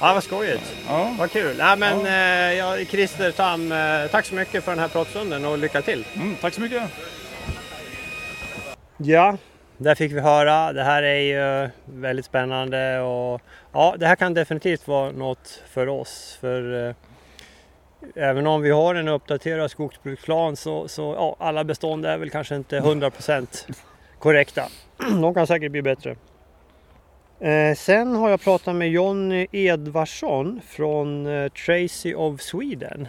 Ja, vad skojigt. Ja. Vad kul. Ja, men, eh, ja, Christer Tam, eh, tack så mycket för den här pratstunden och lycka till. Mm, tack så mycket. Ja, där fick vi höra. Det här är ju väldigt spännande och ja, det här kan definitivt vara något för oss. För eh, även om vi har en uppdaterad skogsbruksplan så, så ja, alla bestånd är väl kanske inte 100% korrekta. De kan säkert bli bättre. Eh, sen har jag pratat med Jonny Edvardsson från eh, Tracy of Sweden.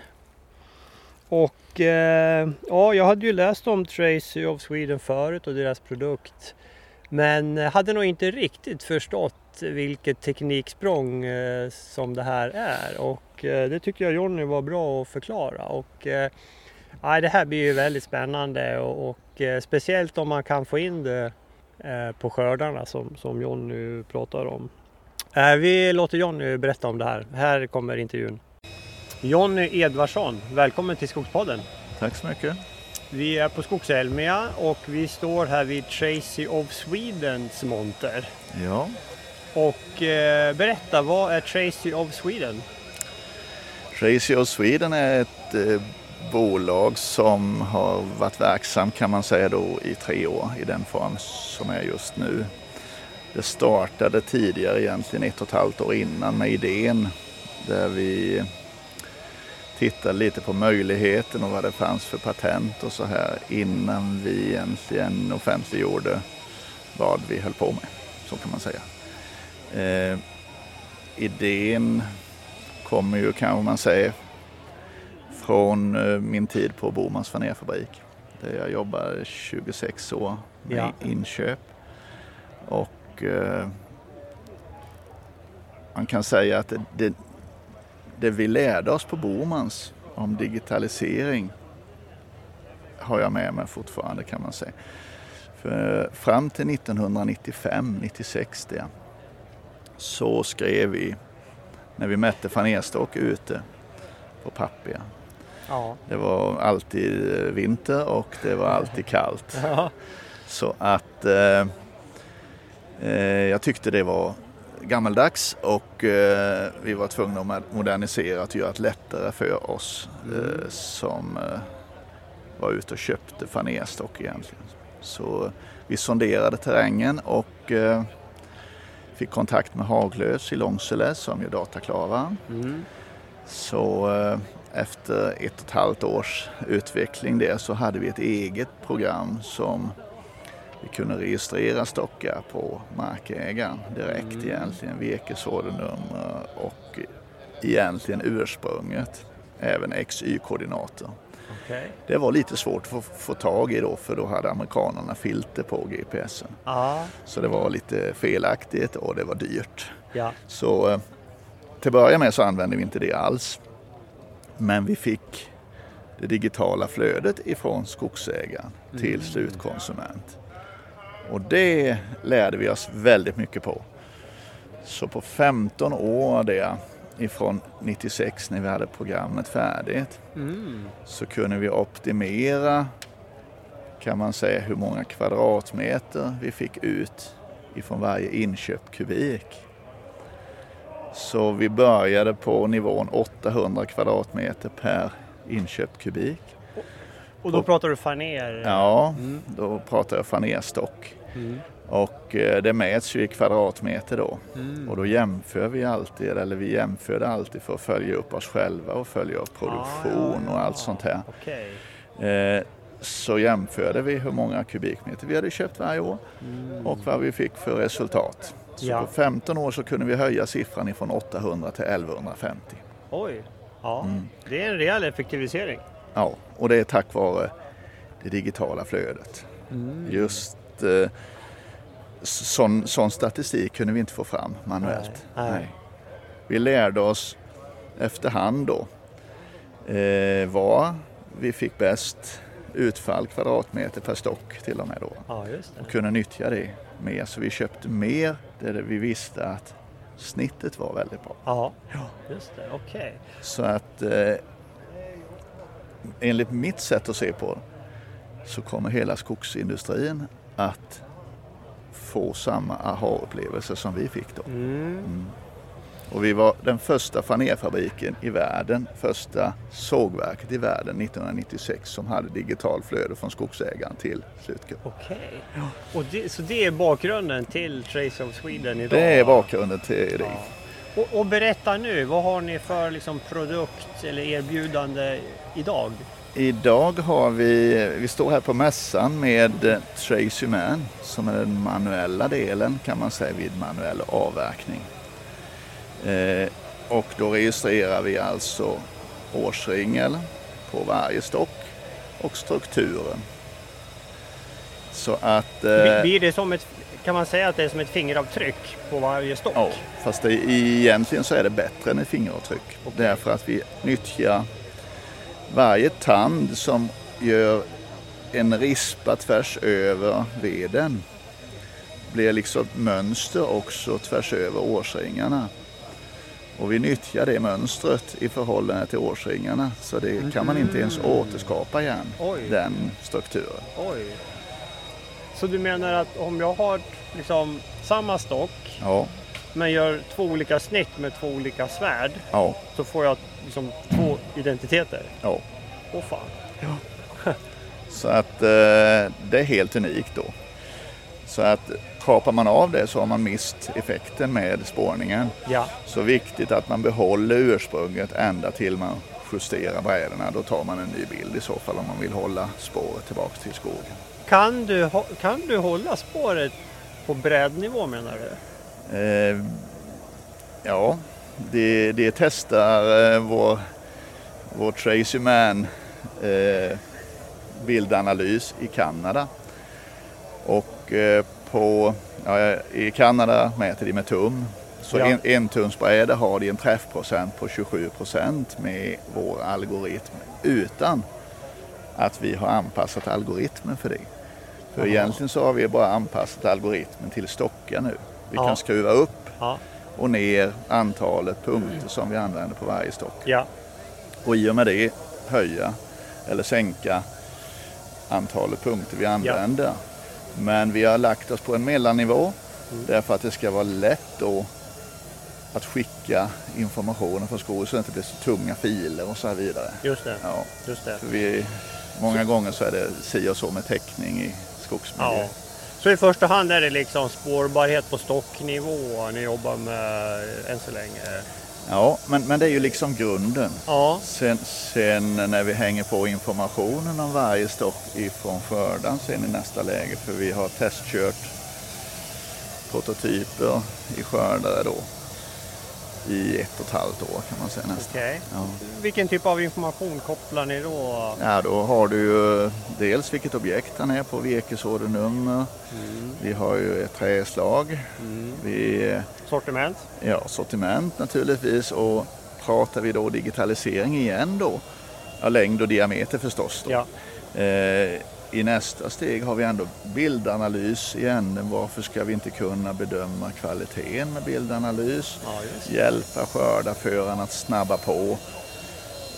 Och eh, ja, jag hade ju läst om Tracy of Sweden förut och deras produkt. Men eh, hade nog inte riktigt förstått vilket tekniksprång eh, som det här är. Och eh, det tycker jag Jonny var bra att förklara. Och eh, det här blir ju väldigt spännande och, och eh, speciellt om man kan få in det på skördarna som, som Jonny pratar om. Eh, vi låter Jonny berätta om det här. Här kommer intervjun. Jonny Edvardsson, välkommen till Skogspodden. Tack så mycket. Vi är på Skogselmia och vi står här vid Tracy of Swedens monter. Ja, Och eh, berätta, vad är Tracy of Sweden? Tracy of Sweden är ett eh, bolag som har varit verksam kan man säga då i tre år i den form som är just nu. Det startade tidigare egentligen ett och ett halvt år innan med idén där vi tittade lite på möjligheten och vad det fanns för patent och så här innan vi egentligen offentliggjorde vad vi höll på med. Så kan man säga. Eh, idén kommer ju kanske man säger från eh, min tid på Bomans fanerfabrik. Där jag jobbade 26 år med Ja. inköp. Och eh, man kan säga att det, det, vi lärde oss på Bomans om digitalisering har jag med mig fortfarande kan man säga. För fram till 1995-96 det, så skrev vi när vi mätte fanerstock ute på papper. Ja. Det var alltid vinter och det var alltid kallt. Ja. Så att eh, eh, jag tyckte det var gammaldags och eh, vi var tvungna att modernisera och göra det lättare för oss eh, som eh, var ute och köpte fanerstock egentligen. Så vi sonderade terrängen och eh, fick kontakt med Haglös i Långsele som gör dataklavar. Mm. Så efter ett och ett halvt års utveckling där så hade vi ett eget program som vi kunde registrera stockar på markägaren direkt egentligen, virkesordenummer och egentligen ursprunget, även XY-koordinater. Okej. Det var lite svårt att få, tag i då för då hade amerikanerna filter på GPSen. Ja. Så det var lite felaktigt och det var dyrt. Ja. Så eh, till att börja med så använde vi inte det alls. Men vi fick det digitala flödet ifrån skogsägaren till slutkonsument. Och det lärde vi oss väldigt mycket på. Så på 15 år det, ifrån 96 när vi hade programmet färdigt, Mm. så kunde vi optimera kan man säga hur många kvadratmeter vi fick ut ifrån varje inköpt kubik. Så vi började på nivån 800 kvadratmeter per inköpt kubik. Och då pratar du faner? Ja, Mm. då pratar jag fanerstock. Mm. Och eh, det mäts ju i kvadratmeter då. Mm. Och då jämför vi alltid, eller vi jämförde alltid för att följa upp oss själva och följa upp produktion och allt sånt här. Okej. Eh, så jämförde vi hur många kubikmeter vi hade köpt varje år och vad vi fick för resultat. Så Ja. på 15 år så kunde vi höja siffran ifrån 800 till 1150. Oj. Ja, Mm. det är en rejäl effektivisering. Ja, och det är tack vare det digitala flödet. Just eh, sån, sån statistik kunde vi inte få fram manuellt. Nej, nej. Vi lärde oss efterhand då eh, var vi fick bäst utfall kvadratmeter per stock till och med då. Ja. Och kunde nyttja det mer. Så vi köpte mer där vi visste att snittet var väldigt bra. Ja, just det. Okej. Så att eh, enligt mitt sätt att se på det så kommer hela skogsindustrin att få samma aha-upplevelse som vi fick då. Mm. Och vi var den första fanerfabriken i världen, första sågverket i världen 1996 som hade digital flöde från skogsägaren till slutkund. Okej. Det, så det är bakgrunden till Trace of Sweden idag? Det är bakgrunden till det. Ja. Och, och berätta nu, vad har ni för liksom, produkt eller erbjudande idag? Idag har vi, vi står här på mässan med Tracy Man som är den manuella delen kan man säga vid manuell avverkning. Eh, och då registrerar vi alltså årsringel på varje stock och strukturen. Så att... Eh, Blir det som ett, kan man säga att det är som ett fingeravtryck på varje stock? Ja, fast det, egentligen så är det bättre än ett fingeravtryck. Okay. Därför att vi nyttjar varje tand som gör en rispa tvärs över veden blir liksom mönster också tvärs över årsringarna. Och vi nyttjar det mönstret i förhållande till årsringarna så det kan man inte ens mm. återskapa igen, Oj. den strukturen. Oj. Så du menar att om jag har liksom samma stock ja. men gör två olika snitt med två olika svärd ja. så får jag liksom två identiteter? Ja. Åh fan. Ja. så att eh, det är helt unikt då. Så att kapar man av det så har man mist effekten med spårningen. Ja. Så viktigt att man behåller ursprunget ända till man justerar brädorna. Då tar man en ny bild i så fall om man vill hålla spåret tillbaka till skogen. Kan du, kan du hålla spåret på brädnivå menar du? Eh, ja, det, det testar eh, vår, vår Tracy Man eh, bildanalys i Kanada. Och eh, på, ja, I Kanada mäter de med tum. Så ja. en, en tumsbräda har de en träffprocent på 27 procent med vår algoritm utan att vi har anpassat algoritmen för det. För Aha. egentligen så har vi bara anpassat algoritmen till stockar nu. Vi ja. kan skruva upp ja. och ner antalet punkter som vi använder på varje stock. Ja. Och i och med det höja eller sänka antalet punkter vi använder. Men vi har lagt oss på en mellannivå mm. därför att det ska vara lätt då att skicka informationen från skolan så att det inte blir så tunga filer och så vidare. Just det. Ja. Just det. För vi, många gånger så är det si och så med täckning i skogsmiljö. Ja. Så i första hand är det liksom spårbarhet på stocknivå ni jobbar med än så länge? Ja, men, men det är ju liksom grunden. Ja. Sen, sen när vi hänger på informationen om varje stock ifrån skördan sen i nästa läge, för vi har testkört prototyper i skördare då i ett och ett halvt år kan man säga nästan. Okay. Ja. Vilken typ av information kopplar ni då? Ja, då har du ju dels vilket objekt han är på, virkesordenummer. Mm. Vi har ju ett träslag. Mm. Vi, sortiment? Ja, sortiment naturligtvis. Och pratar vi då digitalisering igen då, ja, längd och diameter förstås. Då. Ja. Eh, i nästa steg har vi ändå bildanalys i änden. Varför ska vi inte kunna bedöma kvaliteten med bildanalys? Ja, Hjälpa skördarföraren att snabba på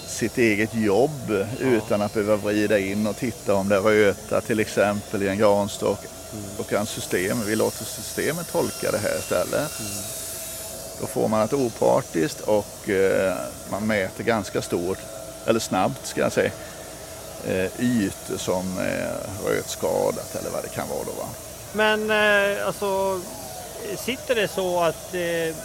sitt eget jobb ja. utan att behöva vrida in och titta om det röta till exempel i en granstock. Mm. Då kan systemet, vi låter systemet tolka det här istället. Mm. Då får man ett opartiskt och eh, man mäter ganska stort, eller snabbt ska jag säga, eh, ytor som är rötskadat eller vad det kan vara. Då, va? Men eh, alltså, sitter det så att, eh,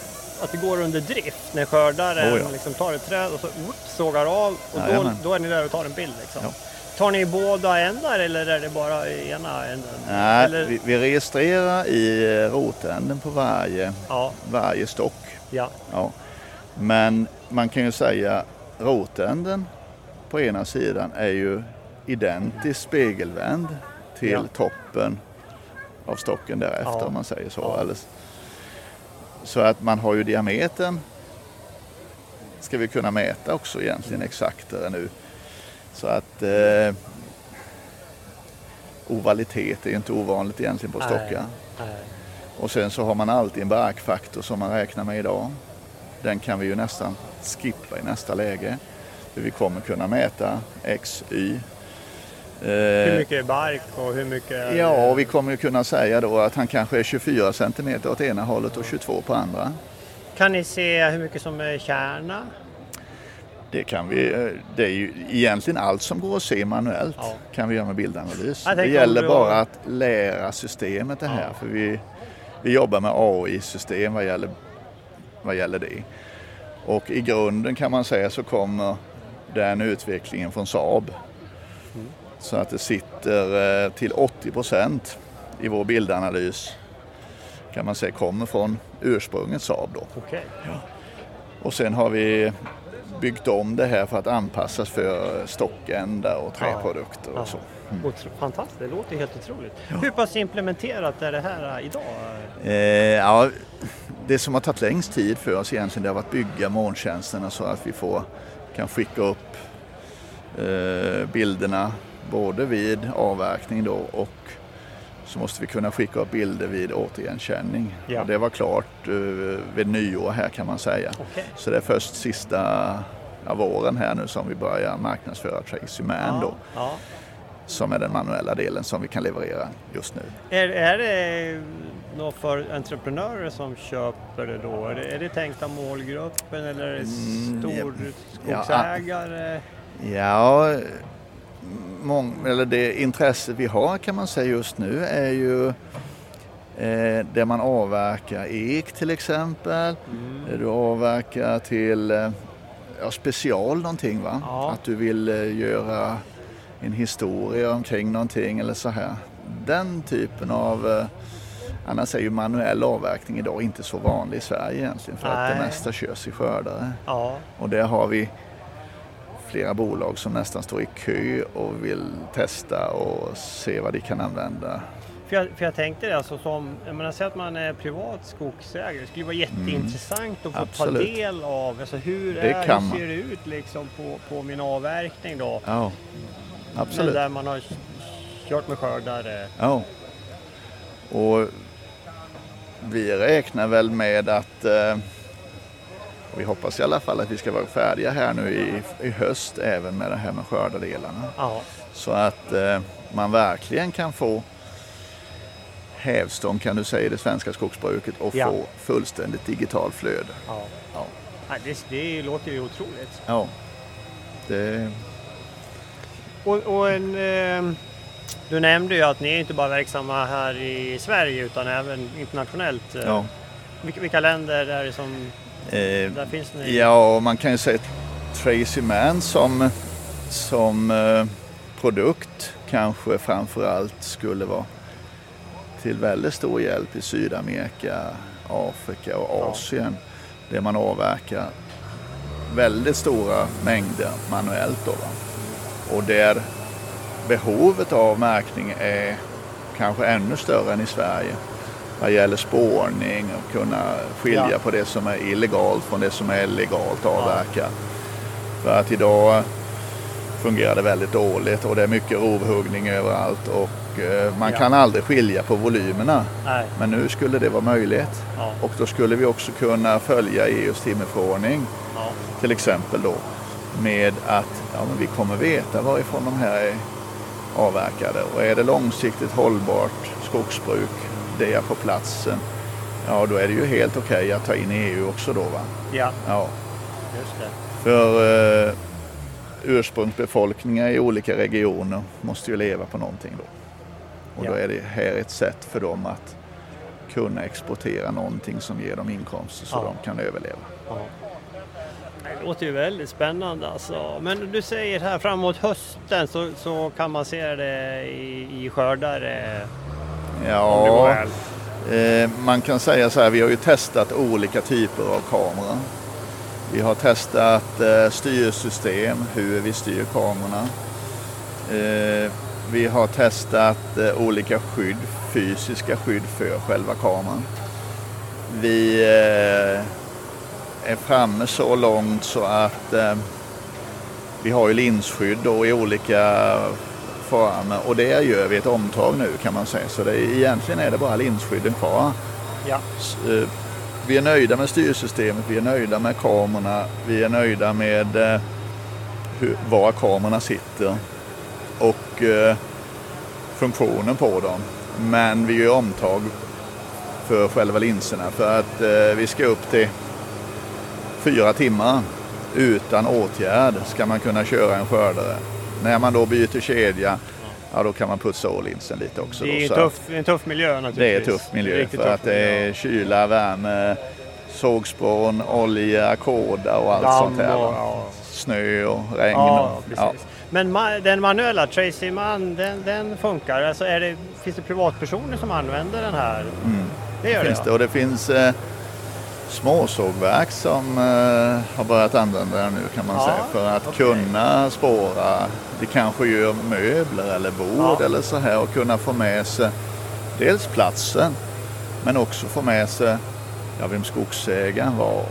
att det går under drift när skördaren oh ja. liksom tar ett träd och så upp, sågar av och då, då, är ni där och tar en bild? Liksom. Ja. Tar ni båda ändar eller är det bara ena änden? Nej, eller? Vi, vi, registrerar i rotänden på varje, ja. varje stock. Ja. Ja. Men man kan ju säga rotänden på ena sidan är ju identiskt spegelvänd till ja. toppen av stocken därefter ja. om man säger så. Ja. Så att man har ju diametern ska vi kunna mäta också egentligen exaktare nu. Så att eh, ovalitet är ju inte ovanligt egentligen på stockar. Och sen så har man alltid en barkfaktor som man räknar med idag. Den kan vi ju nästan skippa i nästa läge. Vi kommer kunna mäta X, Y. Hur eh, mycket är bark och hur mycket är... Ja, vi kommer ju kunna säga då att han kanske är 24 cm åt ena hållet och 22 på andra. Kan ni se hur mycket som är kärna? Det kan vi. eh, Det är ju egentligen allt som går att se manuellt Ja. kan vi göra med bildanalys. Det gäller bara att lära systemet det här. Ja. För vi, vi jobbar med AI-system vad gäller, vad gäller det. Och i grunden kan man säga så kommer den utvecklingen från Saab. Mm. Så att det sitter eh, till 80 procent i vår bildanalys kan man säga kommer från ursprunget Saab då. Okej. Och sen har vi byggt om det här för att anpassas för stockända och träprodukter Ja. och så. Otro- Fantastiskt, det låter helt otroligt. Hur pass implementerat är det här idag? Eh, ja, det som har tagit längst tid för oss egentligen det har varit bygga molntjänsterna så att vi får, kan skicka upp eh, bilderna både vid avverkning då och så måste vi kunna skicka upp bilder vid återigenkänning. Ja. Och det var klart eh, vid nyår här kan man säga. Okej. Så det är först sista ja, våren här nu som vi börjar marknadsföra Tracy Man då, Ja. Som är den manuella delen som vi kan leverera just nu. Är, är det något för entreprenörer som köper det då? Är det, är det tänkta målgruppen eller är det Mm, ja. Ja, mång, eller det intresse vi har kan man säga just nu är ju eh, där man avverkar ek till exempel. Mm. Du avverkar till eh, ja, special någonting va? Ja. Att du vill eh, göra en historia omkring någonting eller så här. Den typen av eh, Annars är ju manuell avverkning idag inte så vanlig i Sverige egentligen för att det Nej. mesta körs i skördare. Ja, Och där har vi flera bolag som nästan står i kö och vill testa och se vad de kan använda. för jag, för jag tänkte det, alltså som, jag menar, säg att man är privat skogsägare, det skulle vara jätteintressant att få Mm. Absolut. ta del av, alltså hur, Det är, hur ser det ut liksom på, på min avverkning då? Ja, Men absolut. där man har kört med skördare. Ja. Och vi räknar väl med att eh, vi hoppas i alla fall att vi ska vara färdiga här nu i, i höst även med det här med skördardelarna. Ja, Så att eh, man verkligen kan få hävstång kan du säga i det svenska skogsbruket och Ja. få fullständigt digitalt flöde. ja. Ja. Det, det låter ju otroligt. Ja. Det, Och, och en, eh, du nämnde ju att ni är inte bara verksamma här i Sverige utan även internationellt. Eh, ja. Vilka, vilka länder är det som, Eh, där finns ni? ja, man kan ju säga Tracy Man som, som eh, produkt kanske framförallt skulle vara till väldigt stor hjälp i Sydamerika, Afrika och Ja. Asien. Där man avverkar väldigt stora mängder manuellt. Då, va? Och där behovet av märkning är kanske ännu större än i Sverige. Vad gäller spårning och kunna skilja Ja. på det som är illegalt från det som är legalt avverkat. För att idag fungerar det väldigt dåligt och det är mycket rovhuggning överallt och eh, man Ja. kan aldrig skilja på volymerna. Nej, Men nu skulle det vara möjligt ja, och då skulle vi också kunna följa EUs timmerförordning ja, till exempel då med att ja, men vi kommer veta varifrån de här är avverkade och är det långsiktigt hållbart skogsbruk det är på platsen ja då är det ju helt okej att ta in EU också då va. ja, Ja, just det. för eh, ursprungsbefolkningar i olika regioner måste ju leva på någonting då. Och då Ja. är det här ett sätt för dem att kunna exportera någonting som ger dem inkomster så Ja. de kan överleva. Ja. Det låter ju väldigt spännande alltså. Men du säger här framåt hösten så, så kan man se det i, i skördar om det går Ja. Eh, man kan säga så här, vi har ju testat olika typer av kameror. Vi har testat eh, styrsystem, hur vi styr kamerorna. Eh, vi har testat eh, olika skydd, fysiska skydd för själva kameran. Vi eh, är framme så långt så att eh, vi har ju linsskydd då i olika former och det gör vi ett omtag nu kan man säga. Så det är, egentligen är det bara linsskydden kvar. Ja, S- eh, Vi är nöjda med styrsystemet, vi är nöjda med kamerorna, vi är nöjda med eh, hur, var kamerorna sitter och eh, funktionen på dem. Men vi gör omtag för själva linserna för att eh, vi ska upp till fyra timmar utan åtgärd ska man kunna köra en skördare. När man då byter kedja, ja då kan man putsa all-insen lite också. Det då, är en så tuff, en tuff miljö naturligtvis. det är tuff miljö Riktigt för tuff att det är kyla, värme, sågspån, olja, kåda och allt Damm sånt här. och- ja. Snö och regn. Ja, och, precis. Men den manuella Tracy Man, den, den funkar. Alltså det, finns det privatpersoner som använder den här? Mm. Det gör finns det? det. Och det finns eh, småsågverk som eh, har börjat använda den nu kan man Ja, säga för att okej. kunna spåra. De kanske gör möbler eller bord Ja. eller så här och kunna få med sig dels platsen men också få med sig ja, vem skogsägaren var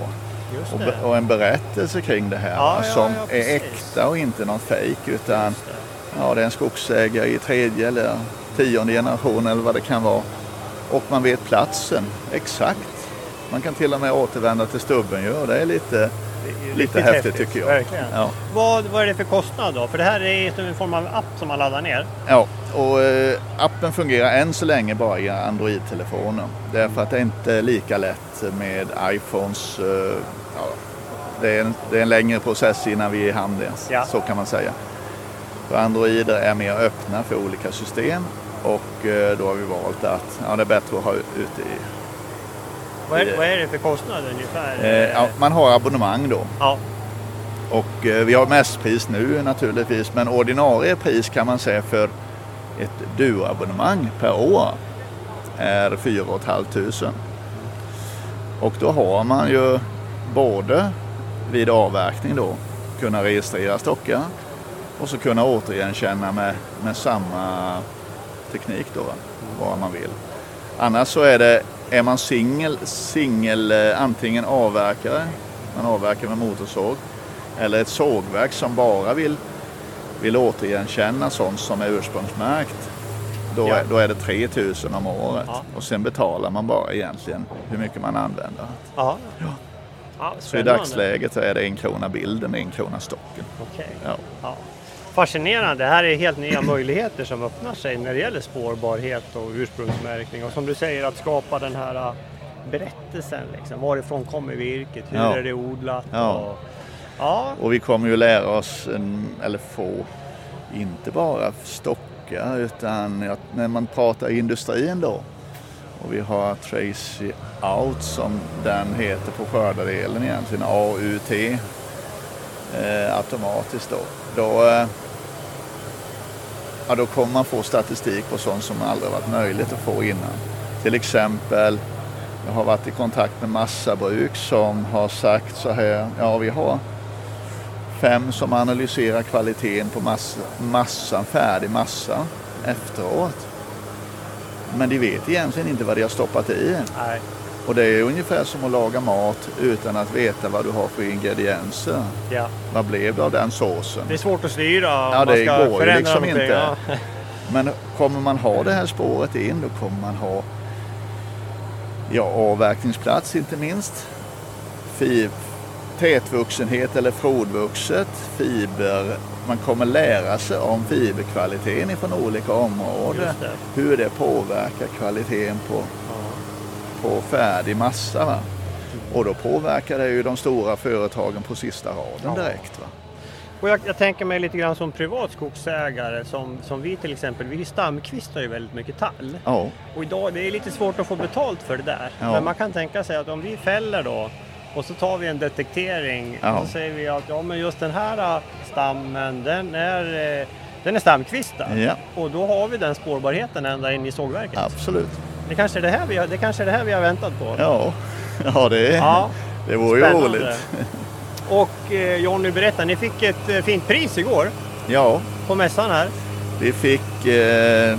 och, det. och en berättelse kring det här Ja, som är äkta och inte någon fejk utan det. ja, det är en skogsägare i tredje eller tionde generation eller vad det kan vara. Och man vet platsen exakt. Man kan till och med återvända till stubben ju och det är lite, Det är lite riktigt häftigt, tycker jag. Verkligen. Ja. Vad, vad är det för kostnad då? För det här är en form av app som man laddar ner. Ja, och eh, appen fungerar än så länge bara i Android-telefoner. Därför att det är inte lika lätt med iPhones. Eh, ja, det, är en, det är en längre process innan vi är i hamn där, Ja. så kan man säga. För Androider är mer öppna för olika system och eh, då har vi valt att ja, det är bättre att ha ute i... Vad är, Det- vad är det för kostnad ungefär? Eh, ja, man har abonnemang då Ja, och eh, vi har mässpris nu naturligtvis men ordinarie pris kan man säga för ett duoabonnemang per år är 4 500. Och då har man ju både vid avverkning då kunna registrera stockar och så kunna återigenkänna med, med samma teknik då, va, vad man vill. Annars så är det, är man singel, singel eh, antingen avverkare, man avverkar med motorsåg, eller ett sågverk som bara vill, vill återigenkänna sånt som är ursprungsmärkt. Då, Ja. då är det 3000 om året Ja. och sen betalar man bara egentligen hur mycket man använder. ja. Ja. Så i dagsläget är det en krona bilden, en krona stocken. Okej. Fascinerande. Det här är helt nya möjligheter som öppnar sig när det gäller spårbarhet och ursprungsmärkning. Och som du säger att skapa den här äh, berättelsen. Liksom. Varifrån kommer virket? Hur Ja. är det odlat? Ja. Och, ja. Och vi kommer ju lära oss, en, eller få, inte bara stockar utan att när man pratar industrin då. Och vi har Tracy Out som den heter på skördardelen egentligen, AUT. Eh, automatiskt då. Då, eh, ja, då kommer man få statistik på sånt som aldrig varit möjligt att få innan. Till exempel, jag har varit i kontakt med massabruk som har sagt så här, ja vi har fem som analyserar kvaliteten på massa, massan, färdig massa efteråt. Men de vet egentligen inte vad de har stoppat i. Nej. Och det är ungefär som att laga mat utan att veta vad du har för ingredienser. Ja. Vad blev det av den såsen? Det är svårt att styra Ja, man det ska går ju förändra liksom någonting. inte. Ja. Men kommer man ha det här spåret in då kommer man ha ja, avverkningsplats inte minst. Fi- tätvuxenhet eller frodvuxet, fiber. Man kommer lära sig om fiberkvaliteten ifrån olika områden. Hur det påverkar kvaliteten på. På färdig massa. Va? Och då påverkar det ju de stora företagen på sista raden direkt. Va? Och jag, jag tänker mig lite grann som privatskogsägare som, som vi till exempel. Vi stamkvistar ju väldigt mycket tall. Ja, Och idag det är lite svårt att få betalt för det där. Ja. Men man kan tänka sig att om vi fäller då och så tar vi en detektering Ja. och så säger vi att ja, men just den här äh, stammen den är, eh, den är stamkvistad. Och då har vi den spårbarheten ända in i sågverket. absolut. Det, kanske är det, här vi har, det kanske är det här vi har väntat på. Ja, ja det, Ja, det vore ju roligt. Och eh, Jonny, berätta, ni fick ett eh, fint pris igår Ja, på mässan här. vi fick eh,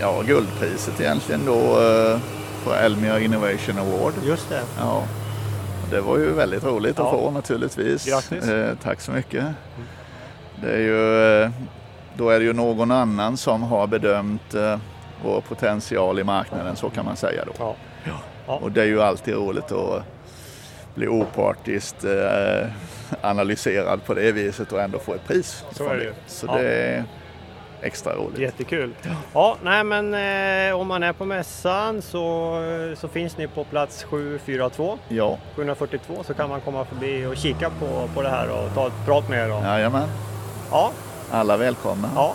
ja, guldpriset egentligen då eh, på Elmia Innovation Award. Just det. Ja, det var ju väldigt roligt att Ja. få naturligtvis. Grattis. Eh, tack så mycket. Det är ju, eh, då är det ju någon annan som har bedömt vår potential i marknaden, så kan man säga då. Ja. Ja. Och det är ju alltid roligt att bli opartiskt eh, analyserad på det viset och ändå få ett pris. Så är det ju. Så Ja. det, extra roligt. Jättekul. Ja, nej men eh, om man är på mässan så, så finns ni på plats 742, Ja, 742 så kan man komma förbi och kika på, på det här och ta ett prat med er. Och, jajamän. ja, Alla välkomna. ja.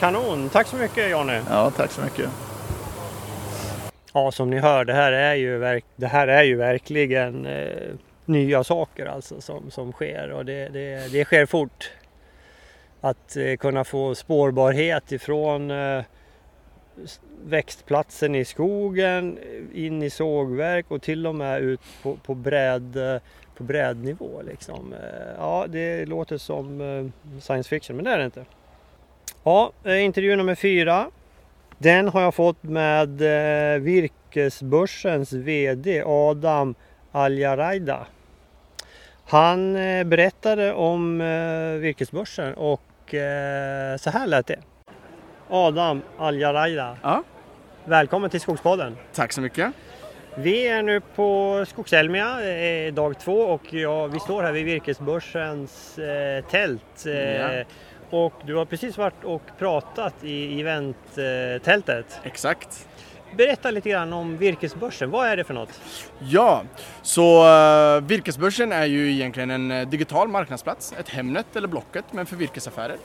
Kanon, tack så mycket Jonny. Ja, tack så mycket. Ja, som ni hör, det här är ju, verk, det här är ju verkligen eh, nya saker alltså som, som sker och det, det, det sker fort. Att eh, kunna få spårbarhet ifrån eh, växtplatsen i skogen in i sågverk och till och med ut på, på, bräd, eh, på brädnivå. Liksom. Eh, Ja, det låter som eh, science fiction, men det är det inte. Ja, eh, intervju nummer fyra. Den har jag fått med eh, Virkesbörsens VD Adam Aljaraida. Han eh, berättade om Virkesbörsen och så här lät det. Adam Aljaraida, Ja, välkommen till Skogspodden. tack så mycket. Vi är nu på Skogselmia, dag två och ja, vi står här vid Virkesbörsens eh, tält. Eh, Ja. Och du har precis varit och pratat i eventtältet. Exakt. Berätta lite grann om Virkesbörsen, vad är det för något? Ja, så uh, Virkesbörsen är ju egentligen en eh, digital marknadsplats, ett Hemnet eller Blocket men för virkesaffärer.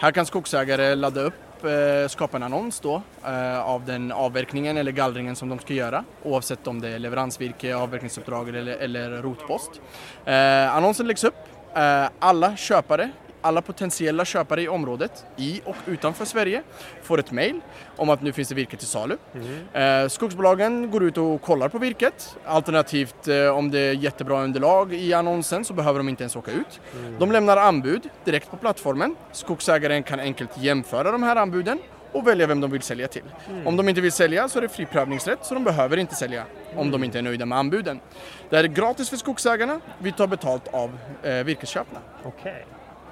Här kan skogsägare ladda upp, eh, skapa en annons då eh, av den avverkningen eller gallringen som de ska göra oavsett om det är leveransvirke, avverkningsuppdrag eller, eller rotpost. Annonsen läggs upp, alla köpare alla potentiella köpare i området, i och utanför Sverige, får ett mail om att nu finns det virke till salu. Eh, skogsbolagen går ut och kollar på virket. Alternativt eh, om det är jättebra underlag i annonsen så behöver de inte ens åka ut. De lämnar anbud direkt på plattformen. Skogsägaren kan enkelt jämföra de här anbuden och välja vem de vill sälja till. Om de inte vill sälja så är det fri prövningsrätt så de behöver inte sälja om de inte är nöjda med anbuden. Det här är gratis för skogsägarna. Vi tar betalt av eh, virkesköparna. Okej,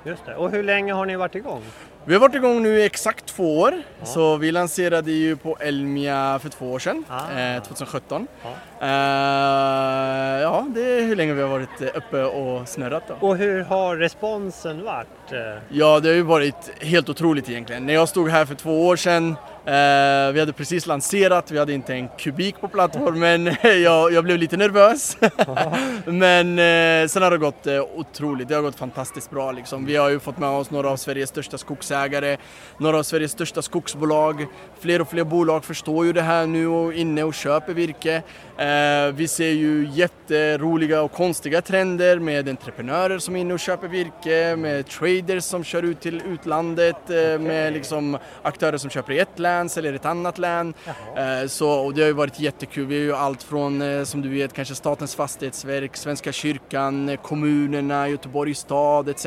just det. Och hur länge har ni varit igång? Vi har varit igång nu i exakt två år. Så vi lanserade ju på Elmia för två år sedan, Ah. eh, 2017. Ja. Eh, ja, det är hur länge vi har varit eh, uppe och snurrat då. Och hur har responsen varit? Eh, Ja, det har ju varit helt otroligt egentligen. När jag stod här för två år sedan, Eh, vi hade precis lanserat, vi hade inte en kubik på plattformen. jag, jag blev lite nervös. Men eh, sen har det gått eh, otroligt, det har gått fantastiskt bra liksom. Vi har ju fått med oss några av Sveriges största skogsägare, några av Sveriges största skogsbolag. Fler och fler bolag förstår ju det här nu och är inne och köper virke. Eh, vi ser ju jätteroliga och konstiga trender med entreprenörer som är inne och köper virke, med traders som kör ut till utlandet, eh, med liksom aktörer som köper i ett län, säljer i ett annat län. Eh, så, och det har ju varit jättekul. Vi har ju allt från, som du vet, kanske Statens fastighetsverk, Svenska kyrkan, kommunerna, Göteborgs stad etc.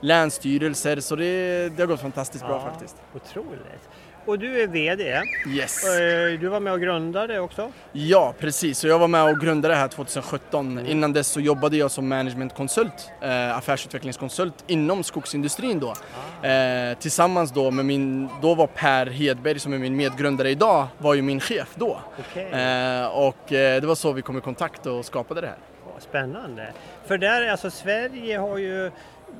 Länsstyrelser, så det, det har gått fantastiskt bra Ja. faktiskt. Otroligt. Och du är VD. Yes! Eh, Du var med och grundade också. Ja, precis. Så jag var med och grundade det här 2017. Innan dess så jobbade jag som managementkonsult, eh, affärsutvecklingskonsult inom skogsindustrin då. Eh, tillsammans då med min, då var Per Hedberg som är min medgrundare idag, var ju min chef då. Okej. Eh, och det var så vi kom i kontakt och skapade det här. Spännande. För där, alltså Sverige har ju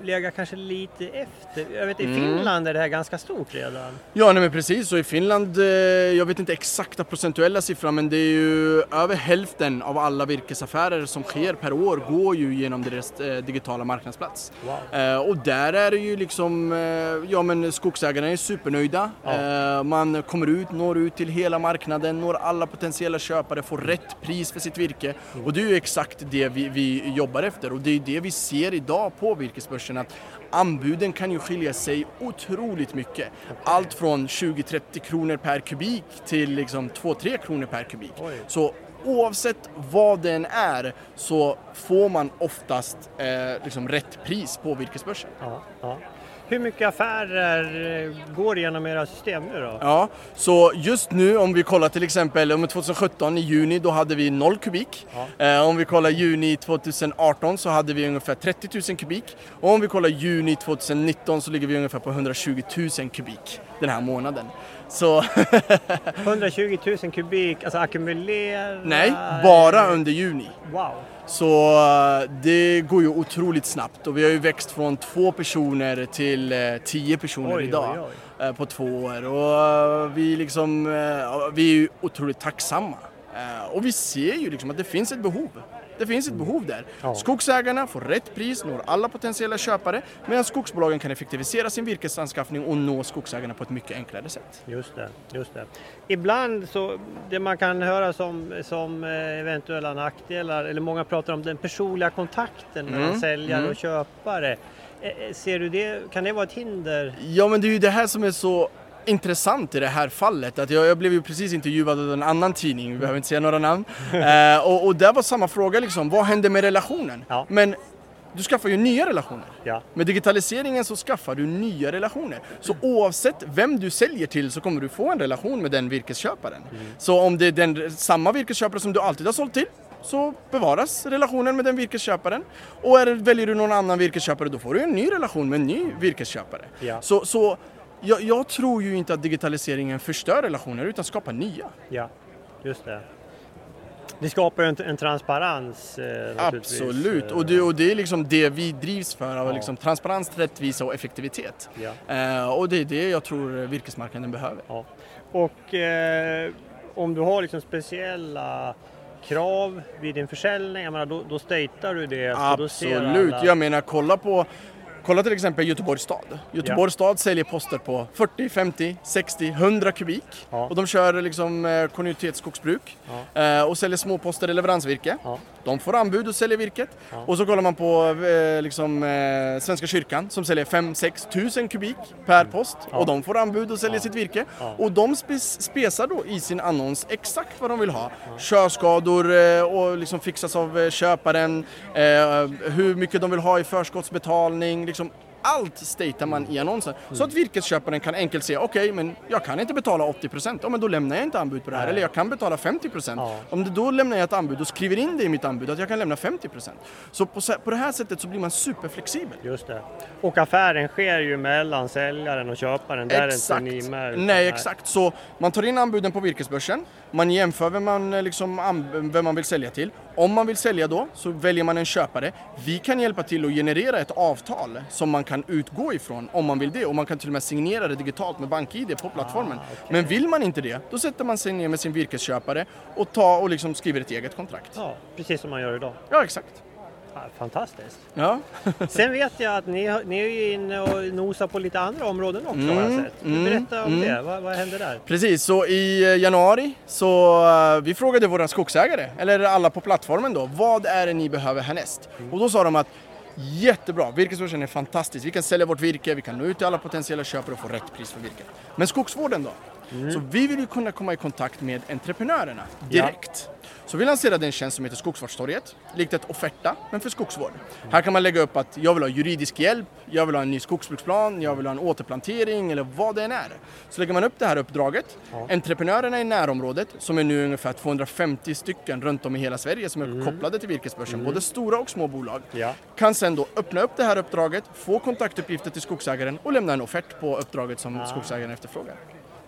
legat kanske lite efter. Jag vet i Mm. Finland är det här ganska stort redan. Ja, nej men precis. Och i Finland, eh, jag vet inte exakta procentuella siffran, men det är ju över hälften av alla virkesaffärer som sker per år går ju genom deras eh, digitala marknadsplats. Wow. Eh, och där är det ju liksom, ja men skogsägarna är supernöjda. Eh, man kommer ut, når ut till hela marknaden, når alla potentiella köpare, får rätt pris för sitt virke. Och det är ju exakt det vi, vi jobbar efter och det är det vi ser idag på virkesbörsen att anbuden kan ju skilja sig otroligt mycket. Allt från 20-30 kronor per kubik till liksom 2-3 kronor per kubik. Oj. Så oavsett vad den är så får man oftast eh, liksom rätt pris på virkesbörsen. Ja, ja. Hur mycket affärer eh, går genom era system nu då? Ja, så just nu om vi kollar till exempel om 2017 i juni då hade vi 0 kubik. Eh, om vi kollar juni 2018 så hade vi ungefär 30 000 kubik. Och om vi kollar juni 2019 så ligger vi ungefär på 120 000 kubik den här månaden. Så 120 000 kubik, alltså ackumulerat? nej, bara under juni. Wow. Så eh, det går ju otroligt snabbt och vi har ju växt från två personer till eh, tio personer Oj, idag oj, oj. eh, på två år och vi, liksom, vi är ju otroligt tacksamma. Och vi ser ju liksom att det finns ett behov. Det finns ett behov där. Ja. Skogsägarna får rätt pris, når alla potentiella köpare medan skogsbolagen kan effektivisera sin virkesanskaffning och nå skogsägarna på ett mycket enklare sätt. Just det, just det. Ibland så, det man kan höra som, som eh, eventuella nackdelar, eller många pratar om den personliga kontakten mellan Mm, säljare mm. och köpare. Eh, eh, Ser du det, kan det vara ett hinder? Ja men det är ju det här som är så intressant i det här fallet. Att jag, jag blev ju precis intervjuad av en annan tidning, vi behöver inte säga några namn. eh, och, och där var samma fråga liksom, vad händer med relationen? Ja. Men du skaffar ju nya relationer. Ja, Med digitaliseringen så skaffar du nya relationer. Så oavsett vem du säljer till så kommer du få en relation med den virkesköparen. Så om det är den, samma virkesköpare som du alltid har sålt till så bevaras relationen med den virkesköparen. Och är, väljer du någon annan virkesköpare då får du en ny relation med en ny virkesköpare. Ja. Så, så jag, jag tror ju inte att digitaliseringen förstör relationer utan skapar nya. ja, just det. Det skapar ju en, en transparens eh. Absolut, eh, och det, och det är liksom det vi drivs för, av Ja. liksom transparens, rättvisa och effektivitet. Ja. Eh, och det är det jag tror virkesmarknaden behöver. Ja. Och eh, om du har liksom speciella krav vid din försäljning, jag menar, då, då statear du det. Absolut, alla- jag menar kolla på Kolla till exempel Göteborgs stad. Göteborgs stad säljer poster på 40, 50, 60, 100 kubik. Och de kör liksom eh, kontinuitetsskogsbruk eh, och säljer små poster i leveransvirke. De får anbud och säljer virket. Ja. Och så kollar man på eh, liksom, eh, Svenska kyrkan som säljer 5-6 tusen kubik per post. Ja. Och de får anbud och säljer Ja. sitt virke. Och de spes- spesar då i sin annons exakt vad de vill ha. Körskador eh, och liksom fixas av eh, köparen. Eh, hur mycket de vill ha i förskottsbetalning. Liksom allt statear man i annonsen. Så att virkesköparen kan enkelt säga okej, men jag kan inte betala 80%. Ja, men då lämnar jag inte anbud på det här. Nej. Eller jag kan betala 50%. Ja. Om det då lämnar jag ett anbud och skriver in det i mitt anbud att jag kan lämna 50%. Så på, på det här sättet så blir man superflexibel. Just det. Och affären sker ju mellan säljaren och köparen. Där är inte ni med. Nej, exakt. Så man tar in anbuden på virkesbörsen, man jämför vem man, eh, liksom, vem man vill sälja till. Om man vill sälja då så väljer man en köpare. Vi kan hjälpa till att generera ett avtal som man kan utgå ifrån om man vill det och man kan till och med signera det digitalt med BankID på plattformen. Ah, okej. Men vill man inte det, då sätter man sig ner med sin virkesköpare och, tar och liksom skriver ett eget kontrakt. Ja, precis som man gör idag. Ja, exakt. Fantastiskt. Ja. Sen vet jag att ni, ni är ju inne och nosar på lite andra områden också har jag Mm, sett. mm, Berätta om mm. det. Vad, vad händer där? Precis, så i eh, januari så eh, vi frågade våra skogsägare, eller alla på plattformen då, vad är det ni behöver härnäst? Och då sa de att jättebra, virkesbörsen är fantastisk, vi kan sälja vårt virke, vi kan nå ut till alla potentiella köpare och få rätt pris för virket. Men skogsvården då? Så vi vill ju kunna komma i kontakt med entreprenörerna direkt. Så vi lanserade en tjänst som heter Skogsvårdstorget, likt ett offerta, men för skogsvård. Här kan man lägga upp att jag vill ha juridisk hjälp, jag vill ha en ny skogsbruksplan, jag vill ha en återplantering eller vad det än är. Så lägger man upp det här uppdraget. Entreprenörerna i närområdet, som är nu ungefär 250 stycken runt om i hela Sverige som är kopplade till virkesbörsen, både stora och små bolag, Ja. kan sen då öppna upp det här uppdraget, få kontaktuppgifter till skogsägaren och lämna en offert på uppdraget som skogsägaren efterfrågar.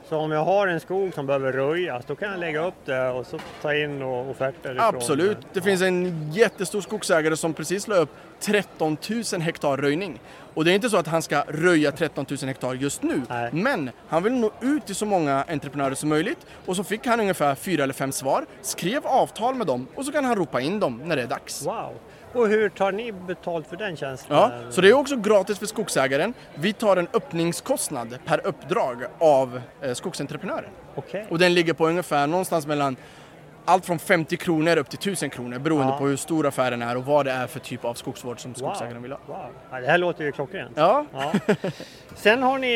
Så om jag har en skog som behöver röjas, då kan jag lägga upp det och så ta in och offerter ifrån Absolut. Det finns en jättestor skogsägare som precis la upp 13 000 hektar röjning. Och det är inte så att han ska röja 13 000 hektar just nu, Nej. men han vill nå ut till så många entreprenörer som möjligt. Och så fick han ungefär fyra eller fem svar, skrev avtal med dem och så kan han ropa in dem när det är dags. Wow! Och hur tar ni betalt för den tjänsten? Ja, så det är också gratis för skogsägaren. Vi tar en öppningskostnad per uppdrag av eh, skogsentreprenören. Okej. Och den ligger på ungefär någonstans mellan allt från 50 kronor upp till 1000 kronor beroende Ja. på hur stor affären är och vad det är för typ av skogsvård som Wow. skogsägaren vill ha. wow. Ja, det här låter ju klockrent. Ja, Ja. Sen har ni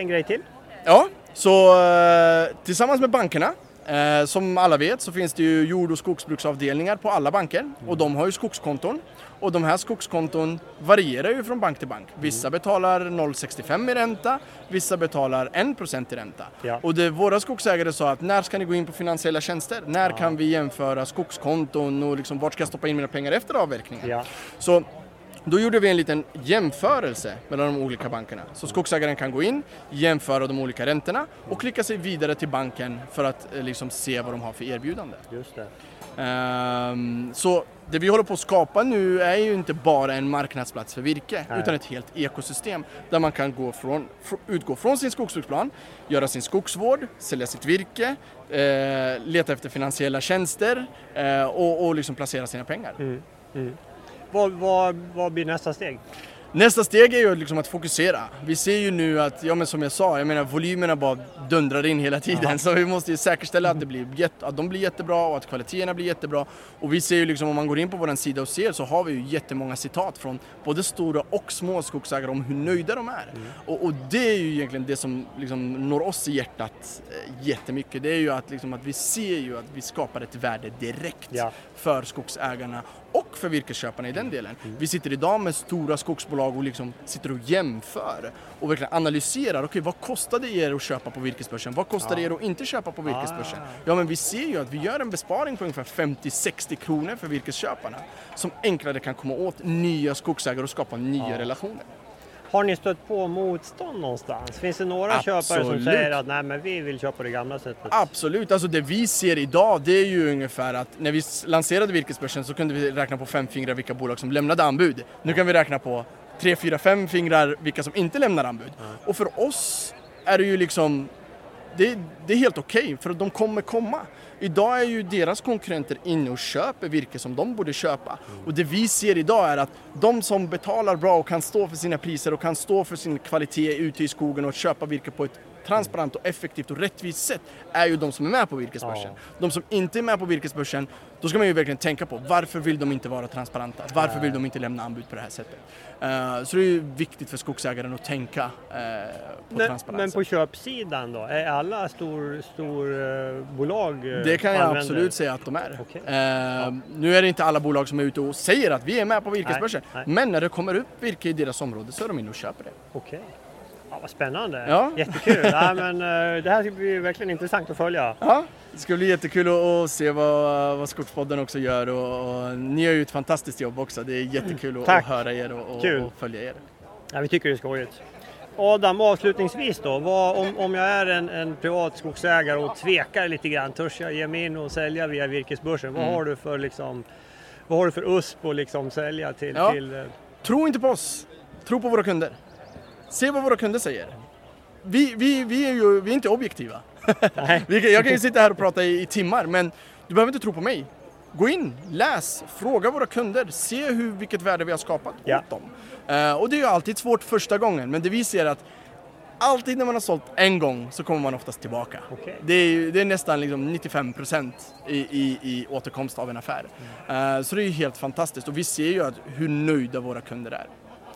en grej till. ja så eh, tillsammans med bankerna som alla vet så finns det ju jord och skogsbruksavdelningar på alla banker och de har ju skogskonton. Och de här skogskonton varierar ju från bank till bank. Vissa betalar 0,65 i ränta, vissa betalar 1% i ränta. Ja. Och det, våra skogsägare sa att när ska ni gå in på finansiella tjänster? När kan vi jämföra skogskonton och liksom, vart ska jag stoppa in mina pengar efter avverkningen? Ja. Så då gjorde vi en liten jämförelse mellan de olika bankerna. Så skogsägaren kan gå in, jämföra de olika räntorna och klicka sig vidare till banken för att eh, liksom se vad de har för erbjudande. Just det. Ehm, så det vi håller på att skapa nu är ju inte bara en marknadsplats för virke Nej. utan ett helt ekosystem där man kan gå från, fr- utgå från sin skogsbruksplan, göra sin skogsvård, sälja sitt virke, eh, leta efter finansiella tjänster eh, och, och liksom placera sina pengar. Vad, vad, vad blir nästa steg? Nästa steg är ju liksom att fokusera. Vi ser ju nu att, ja men som jag sa, jag menar volymerna bara dundrar in hela tiden. Så vi måste ju säkerställa att, det blir jätte, att de blir jättebra och att kvaliteterna blir jättebra. Och vi ser ju liksom, om man går in på vår sida och ser så har vi ju jättemånga citat från både stora och små skogsägare om hur nöjda de är. Och, och det är ju egentligen det som liksom når oss i hjärtat eh, jättemycket. Det är ju att, liksom, att vi ser ju att vi skapar ett värde direkt Ja. för skogsägarna och för virkesköparna i den delen. Vi sitter idag med stora skogsbolag och liksom sitter och jämför och verkligen analyserar. Okej, vad kostar det er att köpa på virkesbörsen? Vad kostar det er att inte köpa på virkesbörsen? Ja, men vi ser ju att vi gör en besparing på ungefär 50-60 kronor för virkesköparna som enklare kan komma åt nya skogsägare och skapa nya relationer. Har ni stött på motstånd någonstans? Finns det några köpare som Absolut. säger att nej men vi vill köpa det gamla sättet? Absolut, alltså det vi ser idag det är ju ungefär att när vi lanserade virkesbörsen så kunde vi räkna på fem fingrar vilka bolag som lämnade anbud. Nu kan vi räkna på tre, fyra, fem fingrar vilka som inte lämnar anbud. Och för oss är det ju liksom det, det är helt okej för de kommer komma. Idag är ju deras konkurrenter inne och köper virke som de borde köpa. Och det vi ser idag är att de som betalar bra och kan stå för sina priser och kan stå för sin kvalitet ute i skogen och köpa virke på ett transparent och effektivt och rättvist sätt är ju de som är med på virkesbörsen. De som inte är med på virkesbörsen, då ska man ju verkligen tänka på varför vill de inte vara transparenta? Varför vill de inte lämna anbud på det här sättet? Eh, så det är ju viktigt för skogsägaren att tänka eh, på Men, transparens. men på köpsidan då? Är alla stor, stor bolag eh, Det kan jag använder? absolut säga att de är. Okej. Eh, Nu är det inte alla bolag som är ute och säger att vi är med på virkesbörsen. Nej, nej. Men när det kommer upp virke i deras område så är de inne och köper det. Okej. Vad spännande. Ja. Jättekul. ja, men, eh, det här blir verkligen intressant att följa. Ja, det ska bli jättekul att, se vad, vad Skogspodden också gör och, och ni gör ju ett fantastiskt jobb också. Det är jättekul att, att höra er och, och, och följa er. Ja, vi tycker det är skojigt. Adam, avslutningsvis då. Vad, om, om jag är en, en privat skogsägare och tvekar lite grann, törs jag ge mig in och sälja via virkesbörsen? Vad Mm. har du för liksom, vad har du för USP att liksom sälja till? Ja. till eh, Tro inte på oss, tro på våra kunder. Se vad våra kunder säger. Vi, vi, vi är ju vi är inte objektiva. nej. Jag kan ju sitta här och prata i, i timmar men du behöver inte tro på mig. Gå in, läs, fråga våra kunder, se hur, vilket värde vi har skapat Ja. åt dem. Eh, och det är ju alltid svårt första gången men det vi ser att alltid när man har sålt en gång så kommer man oftast tillbaka. Okej. Det, är, det är nästan liksom 95% i, i, i återkomst av en affär. Eh, så det är ju helt fantastiskt och vi ser ju att, hur nöjda våra kunder är.